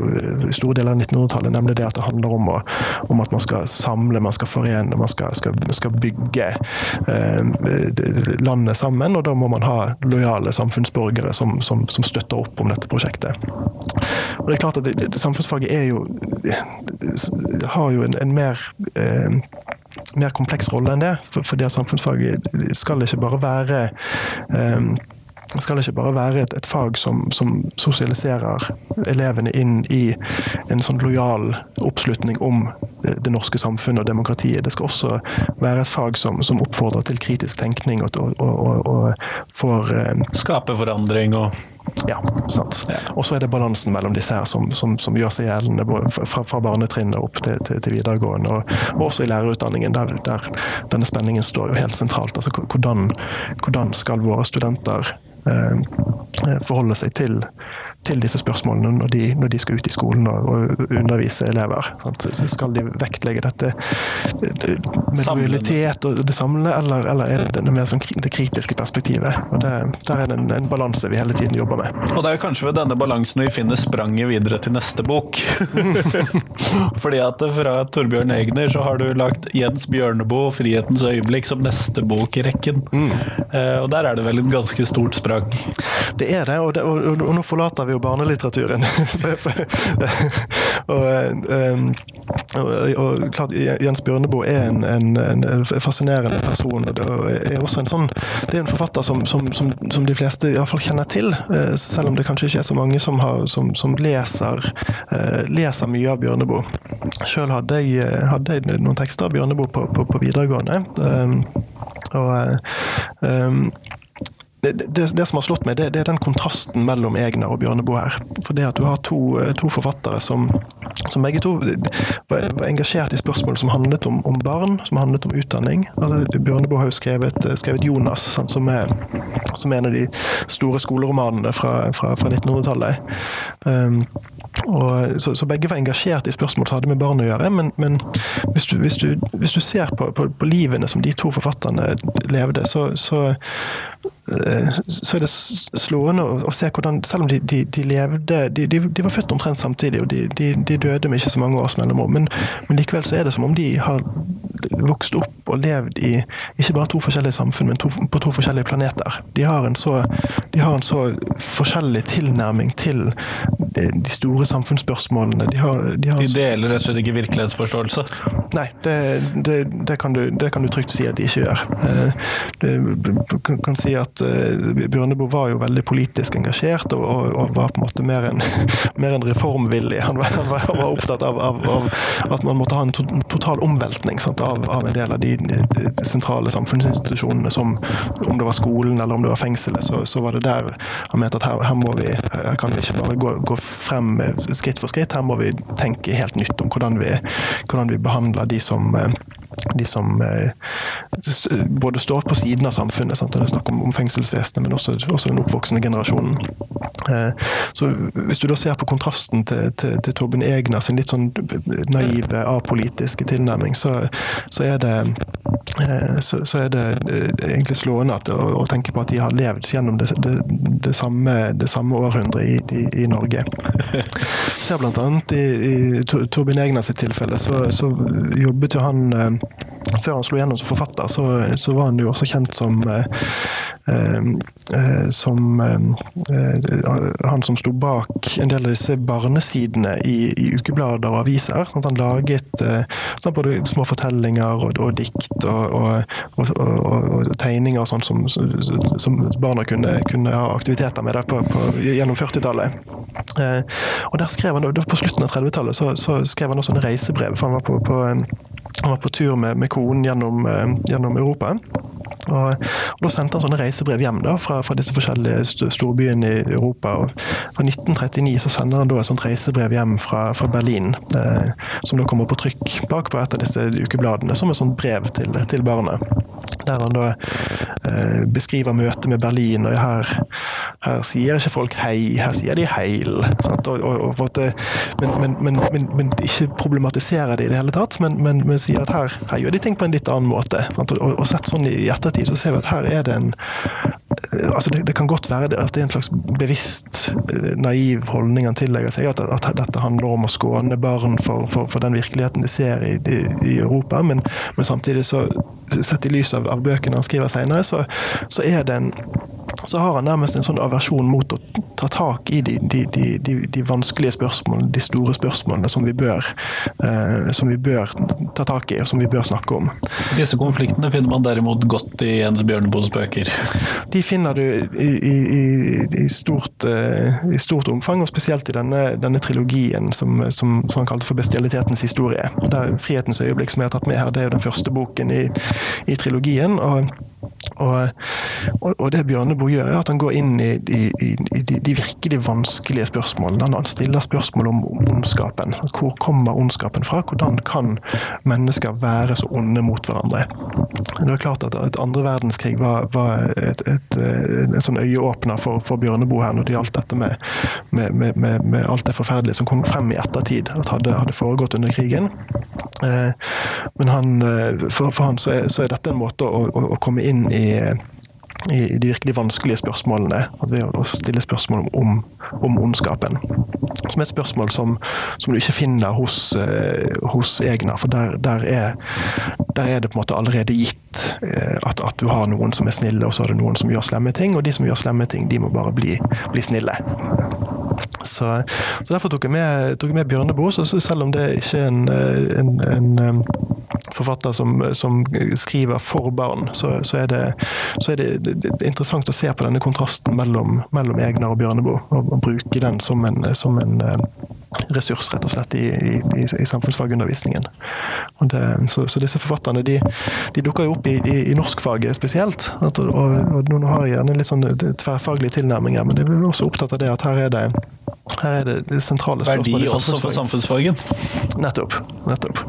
store deler av 1900-tallet, nemlig det at det handler om, å, om, at man skal samle, man skal forene, man skal, skal, skal bygge eh, landet sammen. Og da må man ha lojale samfunnsborgere som, som, som, støtter opp om dette prosjektet. Og det er klart at det, det, Samfunnsfaget er jo, har jo en, en mer eh, mer kompleks rolle enn det. For, for det samfunnsfaget skal ikke bare være um, skal ikke bare være et, et fag som, som, sosialiserer elevene inn i en sånn lojal oppslutning om det, det norske samfunnet og demokratiet. Det skal også være et fag som, som oppfordrer til kritisk tenkning og, og, og, og får um, Skape forandring og ja, sant. Og så er det balansen mellom disse her som, som, som gjør seg gjeldende fra, fra barnetrinnet opp til, til, til videregående, og, og, også i lærerutdanningen, der, der, denne spenningen står jo helt sentralt. Altså, hvordan, hvordan skal våre studenter eh, forholde seg til til disse spørsmålene når de, når de, skal ut i skolen og, og undervise elever. Sant? Så skal de vektlegge dette med lojalitet og det samlende, eller, eller, er det det mer sånn det kritiske perspektivet? Og det, Der er det en, en balanse vi hele tiden jobber med. Og det er kanskje ved denne balansen vi finner spranget videre til neste bok. [laughs] Fordi at fra Torbjørn Egner så har du lagt Jens Bjørneboe 'Frihetens øyeblikk' som neste bok i rekken. Mm. Uh, og der er det vel et ganske stort sprang? Det er det, og, det, og, og nå forlater vi jo barnelitteraturen. [laughs] og, um, og, og, klart, Jens Bjørneboe er en, en, en, fascinerende person. og er også en sånn, det er en forfatter som, som, som, som de fleste iallfall kjenner til, eh, selv om det kanskje ikke er så mange som, har, leser, uh, leser, mye av Bjørneboe. Sjøl hadde, hadde, jeg noen tekster av Bjørneboe på, på, på videregående. Um, og um, det, det, det, som har slått meg, det, det, er den kontrasten mellom Egner og Bjørneboe her. For det at du har to, to forfattere som, som, begge to var, var, engasjert i spørsmål som handlet om, om barn, som handlet om utdanning. Altså, Bjørneboe har jo skrevet, skrevet 'Jonas', sant, som, er, som, er, en av de store skoleromanene fra, fra, fra 1900-tallet. Um, og, så, så, begge var engasjert i spørsmål som hadde med barn å gjøre. Men, men hvis, du, hvis, du, hvis, du, ser på, på, på, livene som de to forfatterne levde, så, så så er det slående å, se hvordan Selv om de, de, de levde de, de, var født omtrent samtidig, og de, døde med ikke så mange års mellomrom, men, men likevel så er det som om de har vokst opp og levd i ikke bare to forskjellige samfunn, men to, på to forskjellige planeter. De har, en så, de har en så forskjellig tilnærming til de store samfunnsspørsmålene. De, har, de, har, de deler rett og slett ikke virkelighetsforståelse? Nei, det, det, det, kan du, det, kan du, trygt si at de ikke gjør. Eh, du kan si at eh, Bjørneboe var jo veldig politisk engasjert og, og, og var på en måte mer en, [laughs] en reformvillig. Han var, han var opptatt av, av, av, at man måtte ha en total omveltning sant, av, en del av de, de, sentrale samfunnsinstitusjonene, som om det var skolen eller om det var fengselet, så, så var det der han mente at her, her, må vi, her kan vi ikke bare gå, gå frem skritt for skritt. Her må vi tenke helt nytt om hvordan vi, hvordan vi behandler de som eh, de som eh, både står på siden av samfunnet. Sant? og Det er snakk om, om fengselsvesenet, men også, også, den oppvoksende generasjonen. Eh, så Hvis du da ser på kontrasten til, til, til Torben Egner sin litt sånn naive, apolitiske tilnærming, så, så, er det, eh, så, så, er det egentlig slående at, å, å, tenke på at de har levd gjennom det, det, det samme, samme århundret i, i, i, Norge. [laughs] Ser annet i, i Torben Egner sitt tilfelle, så, så jobbet jo han før han slo gjennom som forfatter, så, så, var han jo også kjent som eh, eh, som eh, han som sto bak en del av disse barnesidene i, i ukeblader og aviser. Sånn at han laget sånn både små fortellinger og, og dikt og, og, og, tegninger og sånn som, som, barna kunne, kunne, ha aktiviteter med på, på, gjennom 40-tallet. og der skrev han, På slutten av 30-tallet så, så, skrev han også en reisebrev, for han var på, på han var på tur med, med konen gjennom, eh, gjennom Europa. Og, og, Da sendte han sånne reisebrev hjem da, fra, fra disse forskjellige storbyene i Europa. og Fra 1939 så sender han da et sånt reisebrev hjem fra, fra Berlin, eh, som da kommer på trykk bak på et av disse ukebladene, som et sånt brev til, til barnet. Der han da eh, beskriver møtet med Berlin, og her, her, sier ikke folk hei, her sier de heil. Og, og, og, men, men, men, men, ikke problematiserer det i det hele tatt, men, sier at her, her, gjør de ting på en litt annen måte. Sant? Og, og sett sånn i ettertid ettertid så ser vi at her er det en eh, altså det, det, kan godt være at det er en slags bevisst eh, naiv holdning han tillegger seg. At, at dette handler om å skåne barn for, for, for den virkeligheten de ser i, i, i Europa. Men, men, samtidig, så, sett i lys av, av bøkene han skriver senere, så, så er det en så har han nærmest en sånn aversjon mot å ta tak i de, de, de, de, vanskelige spørsmålene, de store spørsmålene som vi, bør, eh, som vi bør ta tak i, og som vi bør snakke om. Disse konfliktene finner man derimot godt i Jens Bjørneboes bøker? De finner du i, i, i, stort, uh, i stort, omfang, og spesielt i denne, denne trilogien som, som, som, han kalte for 'Bestialitetens historie'. Der 'Frihetens øyeblikk', som jeg har tatt med her, det er jo den første boken i, i trilogien. og og, og, det Bjørneboe gjør, er at han går inn i, i, i de, de, virkelig vanskelige spørsmålene. Han stiller spørsmål om ondskapen. Hvor kommer ondskapen fra? Hvordan kan mennesker være så onde mot hverandre? Det er klart at, at andre verdenskrig var, var et, et, en sånn øyeåpner for, for Bjørneboe her når det gjaldt dette med, med, med, med, alt det forferdelige som kom frem i ettertid, at hadde, hadde foregått under krigen. Eh, men han, eh, for, for han så er, så er, dette en måte å, å, å komme inn i i de virkelig vanskelige spørsmålene. At ved å stille spørsmål om, om ondskapen. Som er et spørsmål som, som du ikke finner hos, uh, hos Egner. For der, der, er, der, er, det på en måte allerede gitt uh, at, at, du har noen som er snille, og så er det noen som gjør slemme ting. Og de som gjør slemme ting, de må bare bli, bli snille. Så, så, derfor tok jeg med, tok jeg med Bjørneboe, selv om det ikke er en, en, en forfatter som, som, skriver for barn, så, så, er, det, så er det, interessant å se på denne kontrasten mellom, mellom Egner og Bjørneboe, og, og, bruke den som en, som en eh, ressurs, rett og slett, i, i, i samfunnsfagundervisningen. Så, så, disse forfatterne de, de, dukker jo opp i, i, i norskfaget spesielt. At, og, og, Noen har gjerne litt sånn tverrfaglige tilnærminger, men jeg er også opptatt av det at her er det her er det, det sentrale Verdi spørsmål i også for samfunnsfag. samfunnsfagen. Nettopp. nettopp.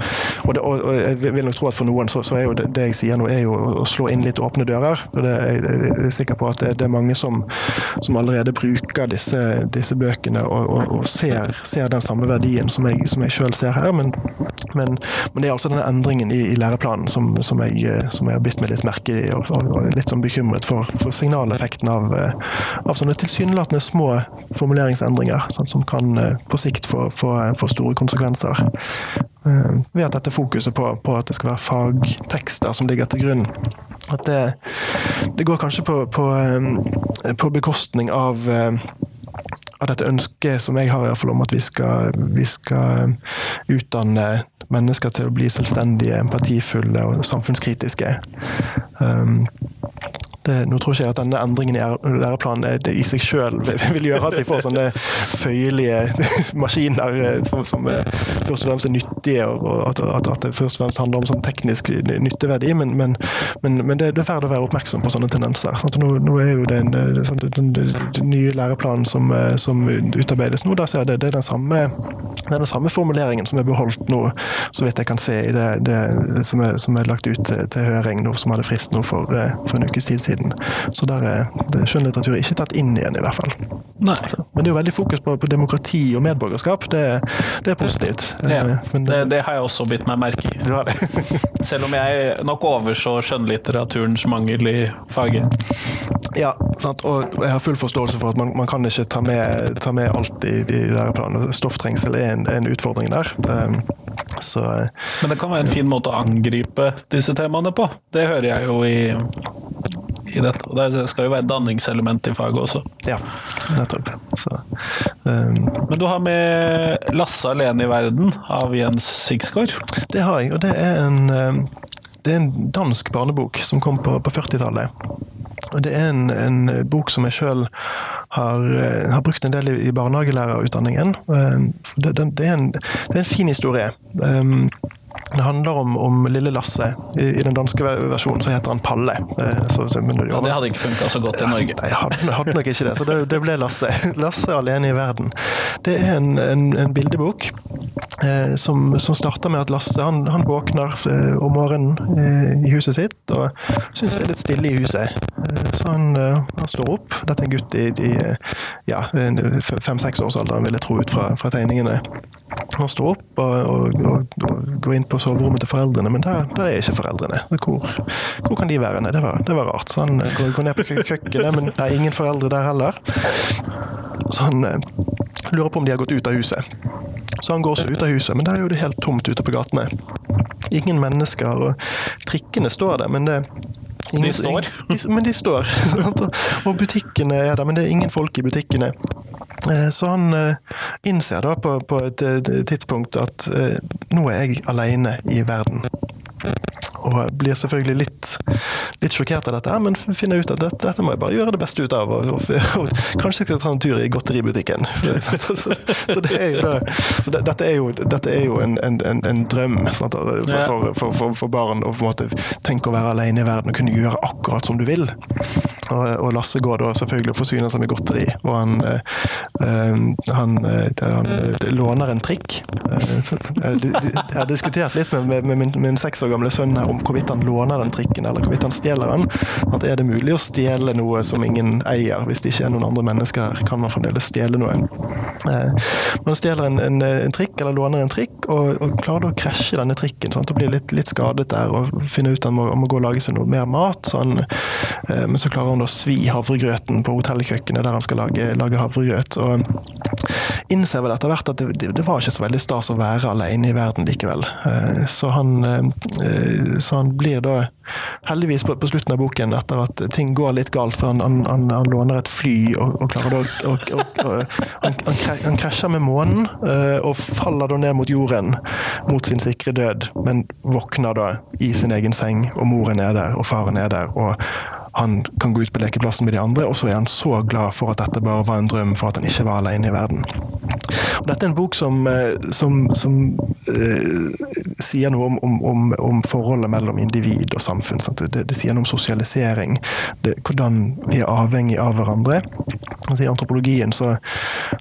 Og, det, og, og jeg vil nok tro at for noen så, så er jo det, det jeg sier nå, er jo å slå inn litt åpne dører. Og det, jeg, er sikker på at det, det er mange som, som allerede bruker disse, disse bøkene og ser, ser, den samme verdien som jeg, som jeg selv ser her. Men, men, men, det er altså denne endringen i, i læreplanen som, som, jeg, som jeg har bitt meg litt merke i, og, og litt sånn bekymret for, for signaleffekten av, av sånne tilsynelatende små formuleringsendringer sånn, som kan eh, på sikt få, få, få store konsekvenser. Eh, ved at dette fokuset på, på, at det skal være fagtekster som ligger til grunn, at det, det går kanskje på, på, eh, på bekostning av av dette ønsket som jeg har i hvert fall om at vi skal, vi skal utdanne mennesker til å bli selvstendige, empatifulle og samfunnskritiske. Um, det, nå tror ikke jeg at denne endringen i læreplanen i seg selv vil gjøre at vi får sånne føyelige [laughs] maskiner eh, som, som først og fremst er nyttige, og at, at, det først og fremst handler om sånn teknisk nytteverdi. Men, men, men, men det, det, er verdt å være oppmerksom på sånne tendenser. Nå, nå, er jo den, sånn, den, den nye læreplanen som, eh, som, utarbeides nå, der ser jeg det, det er den samme, det er den samme formuleringen som er beholdt nå, så vidt jeg kan se i det, som, er, som, er, lagt ut til, til høring nå, som hadde frist nå for, eh, for en ukes tid siden siden. Så der er skjønnlitteratur ikke tatt inn igjen, i hvert fall. Nei. Men det er jo veldig fokus på, på demokrati og medborgerskap. Det, det er positivt. Ja, eh, Men, det, det, har jeg også bitt meg merke i. [laughs] Selv om jeg nok overså skjønnlitteraturens mangel i faget. Ja, sant? og jeg har full forståelse for at man, man kan ikke ta med, ta med alt i de læreplanene. Stofftrengsel er en, en utfordring der. Så, Men det kan være en fin måte å angripe disse temaene på. Det hører jeg jo i i dette. Og det skal jo være et danningselement i faget også. Ja, nettopp. Så, um, Men du har med 'Lasse alene i verden' av Jens Sigsgaard? Det har jeg, og det er en, um, det er en dansk barnebok som kom på, på 40-tallet. Og Det er en, en bok som jeg sjøl har, uh, har, brukt en del i, i barnehagelærerutdanningen. Um, det, det, det, er en, det, er en, fin historie. Um, det handler om, om, lille Lasse. I, I, den danske versjonen så heter han Palle. Eh, så, så, men, ja, det hadde ikke funka så godt i Norge. Nei, hadde, hadde nok ikke det. Så det, det, ble Lasse. [laughs] Lasse alene i verden. Det er en, en, en bildebok eh, som, som, starter med at Lasse han, han våkner eh, om morgenen eh, i huset sitt og syns det er litt stille i huset. Eh, så han, eh, han, står opp. Dette er en gutt i, i ja, fem-seksårsalderen, vil jeg tro, ut fra, fra tegningene. Han står opp og, og, og, og, går inn på soverommet til foreldrene, men der, der er ikke foreldrene. Hvor, hvor, kan de være? Det var, det var rart. Så han går, går ned på kjøkkenet, men det er ingen foreldre der heller. Så han eh, lurer på om de har gått ut av huset. Så han går også ut av huset, men der er jo det helt tomt ute på gatene. Ingen mennesker, og trikkene står der, men det Ingen, de står? Ingen, men de står. [laughs] og butikkene er der, men det er ingen folk i butikkene. Eh, så han eh, innser da på, på et tidspunkt at eh, nå er jeg alene i verden og blir selvfølgelig litt, litt, sjokkert av dette, men finner ut at dette, dette, må jeg bare gjøre det beste ut av. Og, og, og kanskje jeg skal ta en tur i godteributikken. Så, [laughs] så, så, det er jo, så det, dette er jo, dette er jo en, en, en, drøm sant, for, for, for, for, barn å på en måte tenke å være alene i verden og kunne gjøre akkurat som du vil. Og, og Lasse går da selvfølgelig og forsyner seg med godteri, og han, øh, han, øh, han låner en trikk. Jeg har diskutert litt med, med, med min seks år gamle sønn her om hvorvidt han låner den trikken eller hvorvidt han stjeler den. At er det mulig å stjele noe som ingen eier? Hvis det ikke er noen andre mennesker her, kan man fremdeles stjele noe. Eh, man stjeler en, en, en, trikk eller låner en trikk, og, og klarer å krasje denne trikken sant? og blir litt, litt, skadet der og finner ut at han må, gå og lage seg noe mer mat. Så han, eh, men så klarer han å svi havregrøten på hotellkjøkkenet der han skal lage, lage havregrøt. og innser vel etter hvert at det, det, var ikke så veldig stas å være alene i verden likevel. Eh, så han så han blir da heldigvis på, på, slutten av boken, etter at ting går litt galt, for han, han, han, han låner et fly og, og klarer da å Han krasjer med månen uh, og faller da ned mot jorden, mot sin sikre død, men våkner da i sin egen seng, og moren er der, og faren er der. og han kan gå ut på lekeplassen med de andre, og så er han så glad for at dette bare var en drøm, for at han ikke var alene i verden. Og dette er en bok som, eh, som, som uh, sier noe om, om, om, forholdet mellom individ og samfunn. Det, det, sier noe om sosialisering, det, hvordan vi er avhengig av hverandre. Altså, I antropologien så,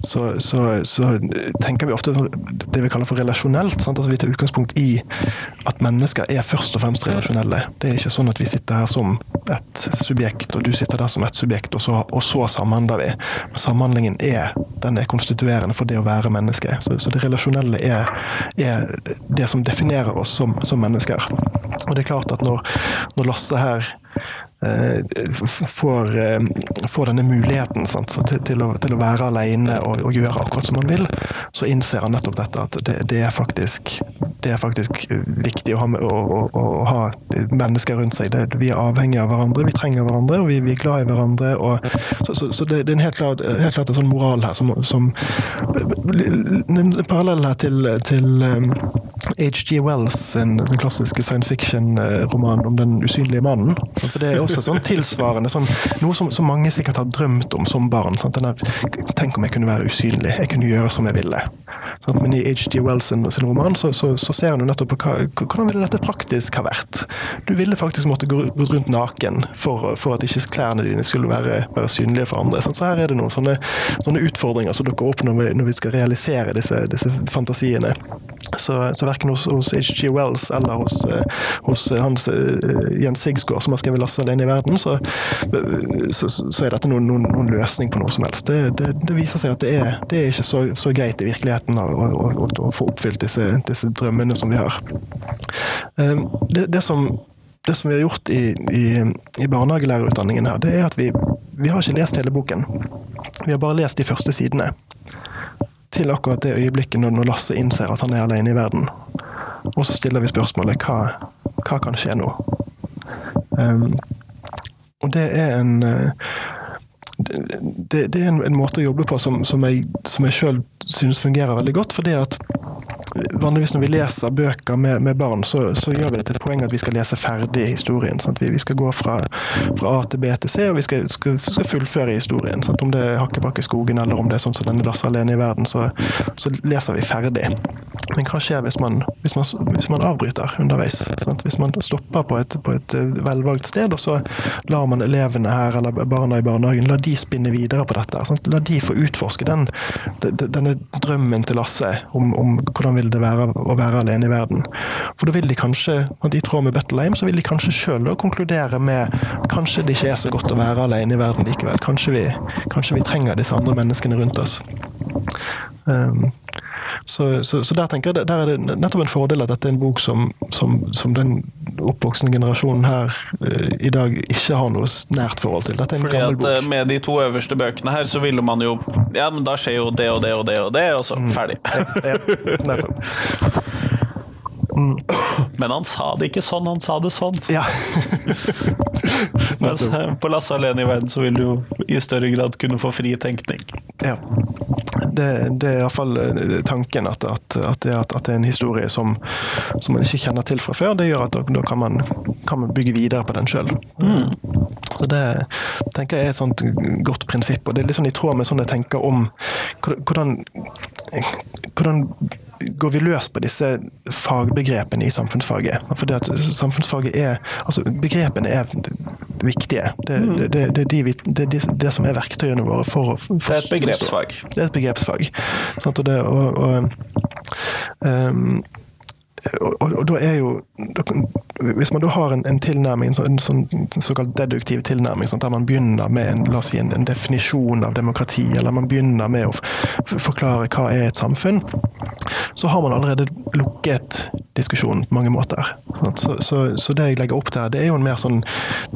så, så, så, tenker vi ofte det vi kaller for relasjonelt. Altså, vi tar utgangspunkt i at mennesker er først og fremst relasjonelle. Det er ikke sånn at vi sitter her som et subjekt, og du sitter der som et subjekt, og så, og samhandler vi. Samhandlingen er, den er konstituerende for det å være menneske. Så, det relasjonelle er, er, det som definerer oss som, som mennesker. Og det er klart at når, når Lasse her får, eh, får, denne muligheten sant, til, til, å, til, å, være alene og, og, gjøre akkurat som man vil, så innser han nettopp dette at det, det, er, faktisk, det er, faktisk, viktig å ha, å, å, ha, mennesker rundt seg. Det, vi er avhengige av hverandre, vi trenger hverandre, og vi, vi er glad i hverandre. Og, så, så, så det, er en helt klart, helt klart en sånn moral her som, som En parallell her til, til H.G. Wells sin, sin klassiske science fiction-roman om den usynlige mannen. For det er også sånn tilsvarende, sånn, noe som, som, mange sikkert har drømt om som barn. Denne, tenk om jeg kunne være usynlig, jeg kunne gjøre som jeg ville. Sånn, men i H.G. Wells sin, sin roman så, så, så, ser han jo nettopp på hva, hvordan ville dette praktisk ha vært. Du ville faktisk måtte gå, gå rundt naken for, for, at ikke klærne dine skulle være, være synlige for andre. Sånn, så her er det noen sånne, sånne, utfordringer som dukker opp når vi, når vi skal realisere disse, disse fantasiene. Så, så verken hos, hos H.G. Wells eller hos, hos hans Jens Sigsgaard, som har skrevet 'Lasse alene i verden', så, så, så er dette noen, noen, noen, løsning på noe som helst. Det, det, det viser seg at det er, det er ikke så, så greit i virkeligheten å få oppfylt disse, disse, drømmene som vi har. Det, som, det som, vi har gjort i, i, i barnehagelærerutdanningen her, det er at vi, vi har ikke lest hele boken. Vi har bare lest de første sidene. Til akkurat det øyeblikket når Lasse innser at han er alene i verden. Og så stiller vi spørsmålet hva, hva kan skje nå? Um, og det er en uh, det, det, er en, en, måte å jobbe på som, som jeg, som sjøl synes fungerer veldig godt. fordi at Vanligvis når vi leser bøker med, med barn, så, så, gjør vi det til et poeng at vi skal lese ferdig historien. Vi, vi skal gå fra, fra, A til B til C, og vi skal, skal, skal fullføre historien. Sant? Om det er Hakkebakk i skogen, eller om det er sånn som denne Lasse alene i verden, så, så, leser vi ferdig. Men hva skjer hvis man, hvis man, hvis man avbryter underveis? Sant? Hvis man stopper på et, på et eh, velvalgt sted, og så lar man elevene her, eller barna i barnehagen, la de spinne videre på dette. Sant? La de få utforske den, denne drømmen til Lasse om, om hvordan vil det være å være alene i verden. For da vil de kanskje, i tråd med Bettelheim, så vil de kanskje sjøl konkludere med kanskje det ikke er så godt å være alene i verden likevel. Kanskje vi, kanskje vi trenger disse andre menneskene rundt oss. Um, så, så, så, der tenker jeg der er det nettopp en fordel at dette er en bok som, som, som den oppvoksende generasjonen her uh, i dag ikke har noe nært forhold til. Dette er en Fordi gammel bok. At, uh, med de to øverste bøkene her, så ville man jo Ja, men da skjer jo det og det og det og det, og så mm. ferdig. Ja, ja, nettopp. [laughs] Mm. Men han sa det ikke sånn, han sa det sånn. Ja. [laughs] Mens på Lasse alene i verden så vil du jo i større grad kunne få fri tenkning. Ja. Det, det er iallfall eh, tanken at, at, at, det, at, det er en historie som, som, man ikke kjenner til fra før. Det gjør at da, da kan, man, kan, man, bygge videre på den sjøl. Mm. Så det tenker jeg er et sånt godt prinsipp, og det er litt sånn i tråd med sånn jeg tenker om hvordan, hvordan går vi løs på disse fagbegrepene i samfunnsfaget. For det at samfunnsfaget er Altså, begrepene er viktige. Det, mm. det, det, det er de, det, som er verktøyene våre for å Det er et begrepsfag. Det er et begrepsfag. Sant? Og, det, og, og um, og, og, og, da er jo Hvis man da har en, en tilnærming, en sånn, såkalt deduktiv tilnærming, sånn, der man begynner med en, la oss si, en, en, definisjon av demokrati, eller man begynner med å forklare hva er et samfunn, så har man allerede lukket diskusjonen på mange måter. Så, så, så, det jeg legger opp her, det er jo en mer sånn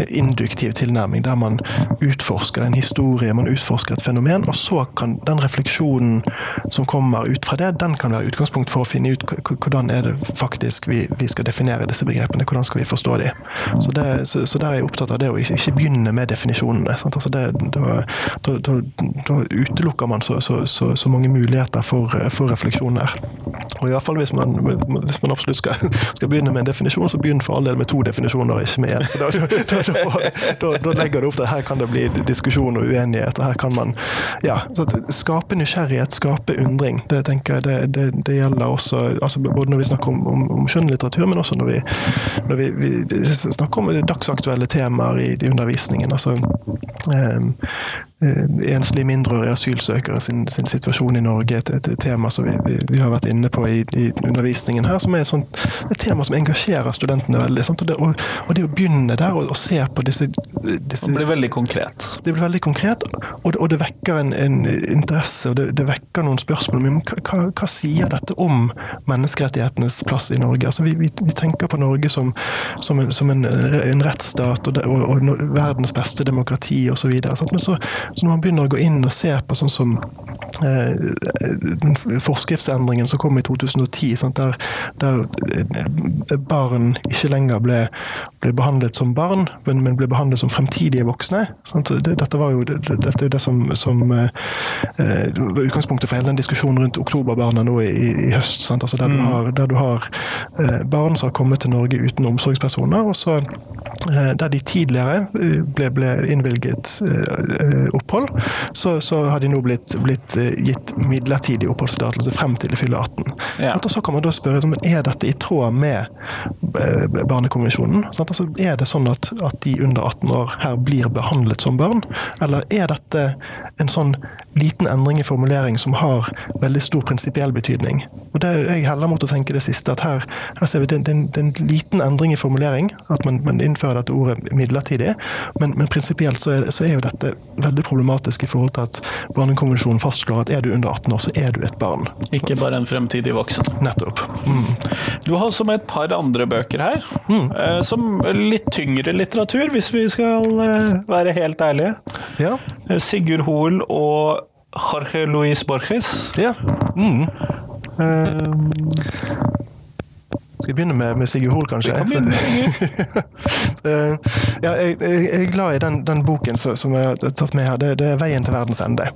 induktiv tilnærming, der man utforsker en historie, man utforsker et fenomen, og så kan den refleksjonen som kommer ut fra det, den kan være utgangspunkt for å finne ut hvordan er det faktisk vi, vi skal definere disse begrepene, hvordan skal vi forstå de. Så, det, så, der er jeg opptatt av det å ikke, begynne med definisjonene. Altså det, da, da, da, da, utelukker man så, mange muligheter for, for refleksjoner. Og i hvert fall hvis man, hvis man absolutt skal, skal, begynne med en definisjon, så begynn for all del med to definisjoner, ikke med én. Da, da, da, legger du opp til her kan det bli diskusjon og uenighet. og her kan man ja, Skape nysgjerrighet, skape undring. Det tenker jeg det, det, det gjelder også altså både når vi snakker om, om, om skjønnlitteratur, men også når vi, når vi, vi snakker om dagsaktuelle temaer i, i undervisningen. altså um, enslige mindreårige asylsøkere sin, sin, situasjon i Norge, et, et, tema som vi, vi, vi, har vært inne på i, i undervisningen her, som er sånt, et tema som engasjerer studentene veldig. Og det, og, og, det, å begynne der og, og se på disse, disse, Det blir veldig konkret. Det blir veldig konkret, og det, og det vekker en, en, interesse, og det, vekker noen spørsmål. Men hva, hva, sier dette om menneskerettighetenes plass i Norge? Altså, vi, vi, tenker på Norge som, som, en, som en, en rettsstat og, verdens beste demokrati osv. Men så, så når man begynner å gå inn og se på sånn som eh, forskriftsendringen som kom i 2010, sant, der, der, eh, barn ikke lenger ble, ble, behandlet som barn, men, men, ble behandlet som fremtidige voksne. Sant? dette var jo dette er det som, som eh, var utgangspunktet for hele den diskusjonen rundt oktoberbarna nå i, i høst. Altså der, du mm. har, der, du har, eh, barn som har kommet til Norge uten omsorgspersoner. og så eh, der de tidligere eh, ble, ble innvilget opphold, så, så, har de nå blitt, blitt gitt midlertidig oppholdstillatelse frem til de fyller 18. Ja. Og så kan man da spørre om er dette i tråd med Barnekonvensjonen. Altså, er det sånn at, at, de under 18 år her blir behandlet som barn, eller er dette en sånn liten endring i formulering som har veldig stor prinsipiell betydning? Og det, er Jeg heller mot å tenke det siste, at her, her ser vi det, det, det er en liten endring i formulering, at man, man innfører dette ordet midlertidig, men, men prinsipielt så, så, er jo dette veldig problematisk i forhold til at Barnekonvensjonen fastslår at er du under 18 år, så er du et barn. Ikke bare en fremtidig voksen. Nettopp. Mm. Du har også med et par andre bøker her. Mm. Eh, som litt tyngre litteratur, hvis vi skal eh, være helt ærlige. Ja. Eh, Sigurd Hoel og Jorge Luis Borges. Ja. Mm. Um, skal vi begynne med, med Sigurd Hoel, kanskje? Vi kan begynne med [laughs] ja, jeg, jeg, er glad i den, den boken som jeg har tatt med her. Det, det er 'Veien til verdens ende'.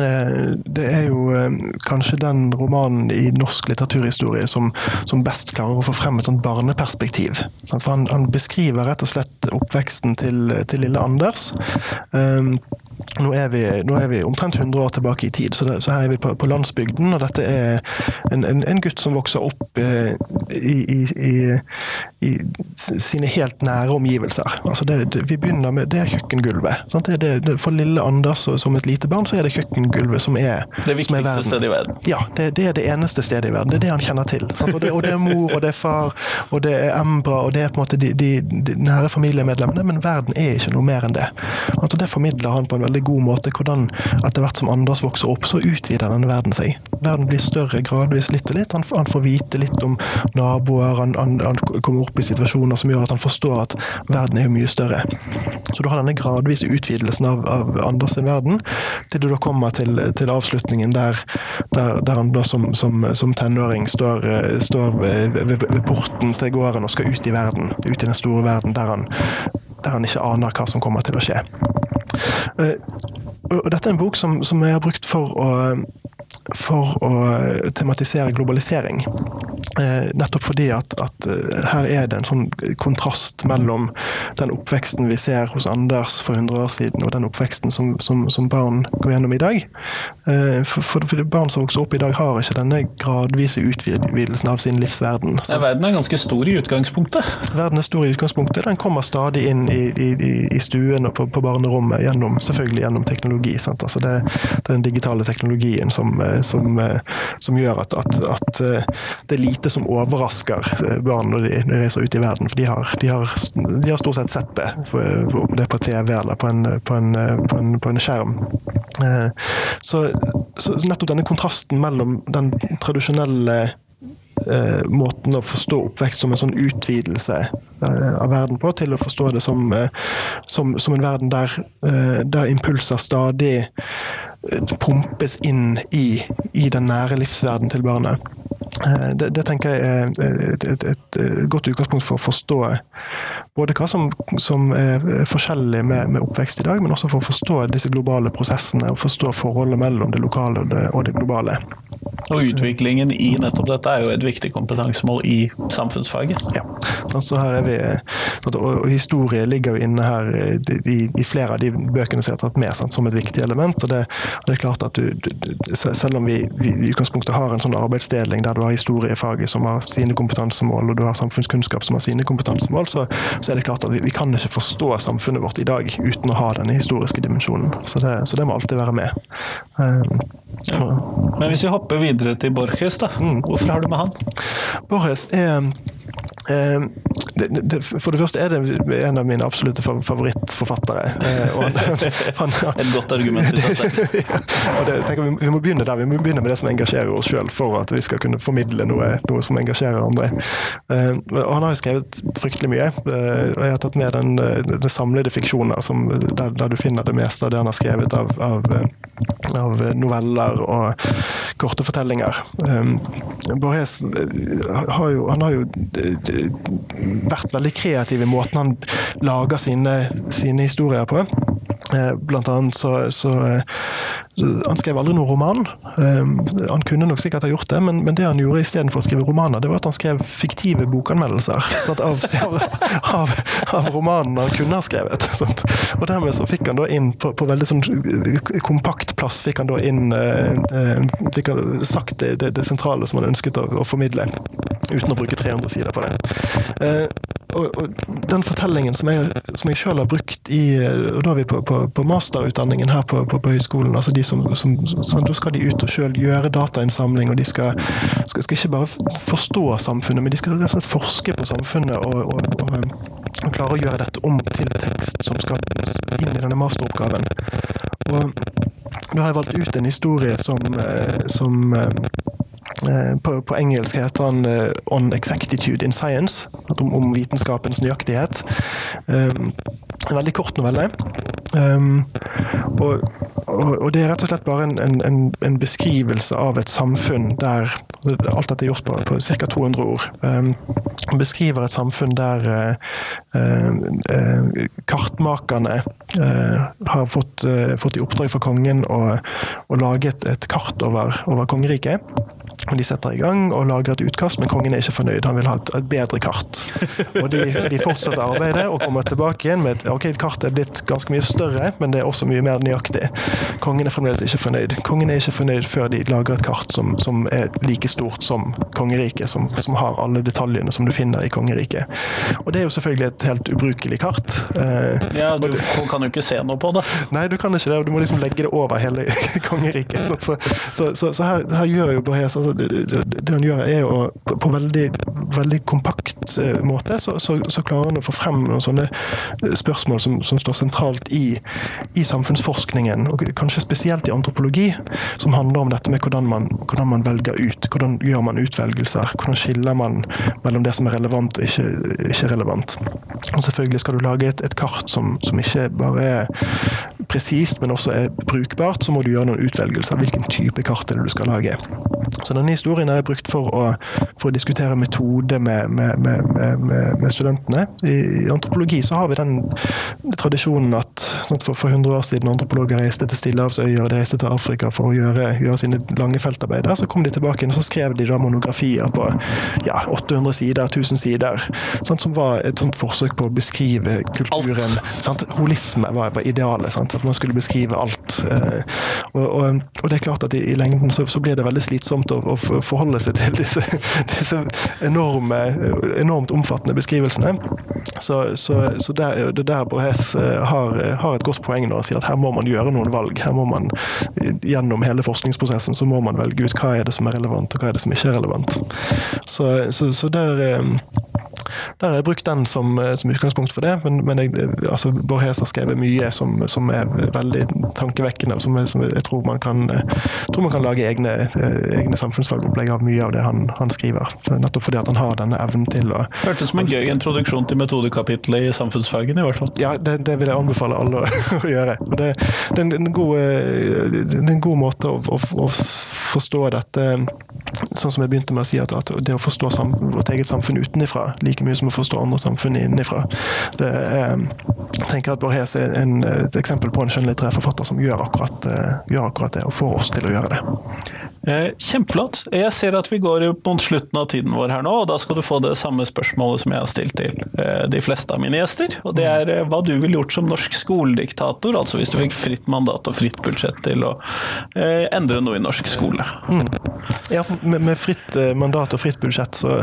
Eh, det er jo eh, kanskje den romanen i norsk litteraturhistorie som, som best klarer å få frem et sånt barneperspektiv. For han, han beskriver rett og slett oppveksten til, til lille Anders. Um, nå er, vi, nå er, vi, omtrent 100 år tilbake i tid, så, det, så her er vi på, på, landsbygden. Og dette er en, en, en gutt som vokser opp eh, i, i, i, sine helt nære omgivelser. Altså det, det, vi begynner med, det er kjøkkengulvet. for lille Anders som et lite barn, så er det kjøkkengulvet som er Det viktigste stedet i verden? Ja, det, er det eneste stedet i verden. Det er det han kjenner til. Og det, og, det, er mor, og det er far, og det er Embra, og det er på en måte de, de, de nære familiemedlemmene, men verden er ikke noe mer enn det. Altså det formidler han på en veldig veldig god måte hvordan etter hvert som Anders vokser opp, så utvider denne verden seg. Verden blir større gradvis, litt og litt. Han, han får vite litt om naboer, han, han, han, kommer opp i situasjoner som gjør at han forstår at verden er jo mye større. Så du har denne gradvise utvidelsen av, av Anders sin verden, til du da kommer til, til avslutningen der, der, der, han da som, som, som tenåring står, står ved, ved, porten til gården og skal ut i verden, ut i den store verden der han der han ikke aner hva som kommer til å skje. Eh, og dette er en bok som, som jeg har brukt for å for å tematisere globalisering. Eh, nettopp fordi at, at, eh, her er det en sånn kontrast mellom den oppveksten vi ser hos Anders for 100 år siden, og den oppveksten som, som, som barn går gjennom i dag. Eh, for, for, for, barn som vokser opp i dag, har ikke denne gradvise utvidelsen av sin livsverden. Ja, verden er ganske stor i utgangspunktet? Verden er stor i utgangspunktet. Den kommer stadig inn i, i, i stuen og på, på, barnerommet, gjennom, selvfølgelig gjennom teknologi. Altså det, det, den digitale teknologien som, som, som gjør at, at, at det er lite som overrasker eh, barn når de, reiser ut i verden. For de har, de har, de har stort sett sett det, om det er på TV eller på en, på en, på en, på en skjerm. Eh, så, så, nettopp denne kontrasten mellom den tradisjonelle eh, måten å forstå oppvekst som en sånn utvidelse av verden på, til å forstå det som, som, som en verden der, der impulser stadig pumpes inn i, i den nære livsverden til barnet. Eh, det, det, tenker jeg er et, et, et, godt utgangspunkt for å forstå både hva som, som er forskjellig med, med, oppvekst i dag, men også for å forstå disse globale prosessene og forstå forholdet mellom det lokale og det, og det globale. Og utviklingen i nettopp dette er jo et viktig kompetansemål i samfunnsfaget. Ja, altså her er vi, og historie ligger jo inne her i, i flere av de bøkene som jeg har tatt med sant, som et viktig element. og Det, det er klart at du, Selv om vi, vi, i utgangspunktet har en sånn arbeidsdeling der du har historiefaget som har sine kompetansemål, og du har samfunnskunnskap som har sine kompetansemål, så, så er det klart at vi, vi, kan ikke forstå samfunnet vårt i dag uten å ha denne historiske dimensjonen. Så det, så det må alltid være med. Um, ja. Men hvis vi hopper videre til Borges, da. Mm. Hvorfor har du med han? Borges er for det første er det en av mine absolutte favorittforfattere. Eh, han, [laughs] Et godt argument i seg selv. [laughs] vi, vi, må begynne der. Vi må begynne med det som engasjerer oss sjøl, for at vi skal kunne formidle noe, noe som engasjerer andre. Eh, og han har jo skrevet fryktelig mye. og Jeg har tatt med den, den samlede fiksjoner, som, der, der, du finner det meste av det han har skrevet av, av, av noveller og korte fortellinger. Borges har jo, han har jo vært veldig kreativ i måten han lager sine, sine historier på. Eh, blant annet så, så, Han skrev aldri noen roman. Eh, han kunne nok sikkert ha gjort det, men, men det han gjorde istedenfor å skrive romaner, det var at han skrev fiktive bokanmeldelser av, av, av, romanene han kunne ha skrevet. Sant? Og dermed så fikk han da inn på, på veldig sånn kompakt plass fikk han da inn eh, fikk han sagt det, det, det sentrale som han ønsket å, å formidle uten å bruke 300 sider på det. Eh, og, og, den fortellingen som jeg, som jeg selv har brukt i og Da er vi på, på, på masterutdanningen her på, på, høyskolen. altså de som, som, sånn, Da skal de ut og selv gjøre datainnsamling, og de skal, skal, skal, ikke bare forstå samfunnet, men de skal rett og slett forske på samfunnet og, og, og klare å gjøre dette om til tekst som skal inn i denne masteroppgaven. Og da har jeg valgt ut en historie som, eh, som Eh, på, på, engelsk heter han uh, 'On Exactitude in Science', om, om vitenskapens nøyaktighet. Um, en veldig kort novelle. Um, og, og, og, det er rett og slett bare en, en, en, beskrivelse av et samfunn der Alt dette er gjort på, på ca. 200 ord. Um, beskriver et samfunn der uh, uh, kartmakerne uh, har fått, fått, i oppdrag fra kongen å lage et, et kart over, over kongeriket. De setter i gang og lager et utkast, men kongen er ikke fornøyd. Han vil ha et, et bedre kart. Og de, de, fortsetter arbeidet og kommer tilbake igjen med et ok, kartet er blitt ganske mye større, men det er også mye mer nøyaktig. Kongen er fremdeles ikke fornøyd. Kongen er ikke fornøyd før de lager et kart som, som er like stort som kongeriket, som, som, har alle detaljene som du finner i kongeriket. Og det er jo selvfølgelig et helt ubrukelig kart. Eh, ja, du kan jo ikke se noe på det. Nei, du kan ikke det. og Du må liksom legge det over hele [laughs] kongeriket. Så, så, så, så her, her, gjør jo Borges altså, det, han gjør, er å på veldig, veldig kompakt eh, måte så, så, så, klarer han å få frem noen sånne eh, spørsmål som, som står sentralt i, i, samfunnsforskningen, og kanskje spesielt i antropologi, som handler om dette med hvordan man, hvordan man velger ut. Hvordan gjør man utvelgelser? Hvordan skiller man mellom det som er relevant og ikke, ikke relevant? Og selvfølgelig skal du lage et, et kart som, som ikke bare er presist, men også er brukbart, så må du gjøre noen utvelgelser. Hvilken type kart er det du skal lage? Så denne historien er brukt for å, for å diskutere metode med, med, med, med studentene. I, antropologi så har vi den tradisjonen at sant, for, for 100 år siden antropologer reiste til Stillehavsøyer, de reiste til Afrika for å gjøre, gjøre sine lange feltarbeider, så kom de tilbake og så skrev de da monografier på ja, 800 sider, 1000 sider, sant, som var et sånt forsøk på å beskrive kulturen. Holisme var, var idealet, sant, at man skulle beskrive alt. Eh, og, og, og, det er klart at i, i lengden så, så blir det veldig slitsomt å, å forholde seg til disse, [laughs] disse enorme, enormt omfattende beskrivelsene. Så, så, så der, det der Borges eh, har, har, et godt poeng når han sier at her må man gjøre noen valg. Her må man Gjennom hele forskningsprosessen så må man velge ut hva er det som er relevant, og hva er det som ikke er relevant. Så, så der eh, der har jeg brukt den som, eh, som utgangspunkt for det, men, men jeg, altså, Borges har skrevet mye som, som er veldig tankevekkende, og som, som jeg tror man kan, tror man kan lage egne, egne samfunnsfagopplegg av mye av det han, han skriver. Nettopp fordi at han har denne evnen til å Hørtes som en gøy introduksjon til metodekapitlet i samfunnsfagene, i hvert fall. Ja, det, det vil jeg anbefale alle å, [laughs] å gjøre. Det, det, er en god, det er en god måte å, å, å forstå dette sånn som jeg begynte med å si, at, at det å forstå sam, vårt eget samfunn utenifra like mye som å forstå andre samfunn innenfra. Det er, jeg tenker at Borges er en, et eksempel på en skjønnlitterær forfatter som gjør akkurat, gjør akkurat det, og får oss til å gjøre det. Eh, kjempeflott. Jeg ser at vi går mot slutten av tiden vår her nå, og da skal du få det samme spørsmålet som jeg har stilt til eh, de fleste av mine gjester. Og det er eh, hva du ville gjort som norsk skolediktator, altså hvis du fikk fritt mandat og fritt budsjett til å endre noe i norsk skole. Mm. Ja, med, fritt mandat og fritt budsjett, så,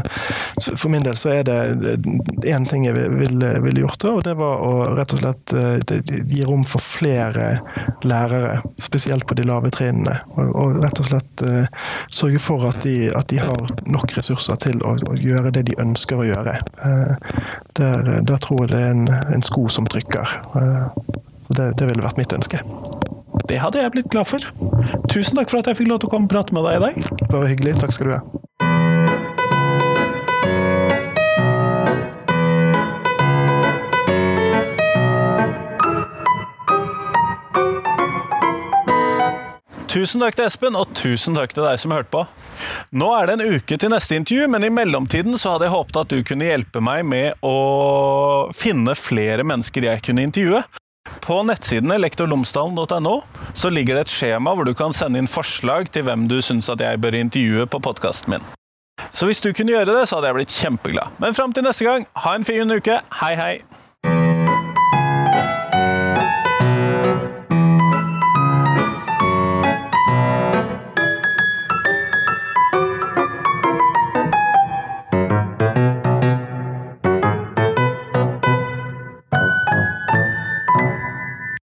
for min del så er det én ting jeg ville vil gjort, og det var å rett og slett gi rom for flere lærere, spesielt på de lave trinnene. Og, rett og slett sørge for at de, at de, har nok ressurser til å, å, gjøre det de ønsker å gjøre. Eh, der, der tror jeg det er en, en sko som trykker. Eh, det, det ville vært mitt ønske. Det hadde jeg blitt glad for. Tusen takk for at jeg fikk lov til å komme og prate med deg i dag. Bare hyggelig. Takk skal du ha. Tusen takk til Espen, og tusen takk til deg som hørte på. Nå er det en uke til neste intervju, men i mellomtiden så hadde jeg håpet at du kunne hjelpe meg med å finne flere mennesker jeg kunne intervjue. På nettsidene lektorlomsdalen.no så ligger det et skjema hvor du kan sende inn forslag til hvem du syns at jeg bør intervjue på podkasten min. Så hvis du kunne gjøre det, så hadde jeg blitt kjempeglad. Men fram til neste gang, ha en fin uke. Hei, hei!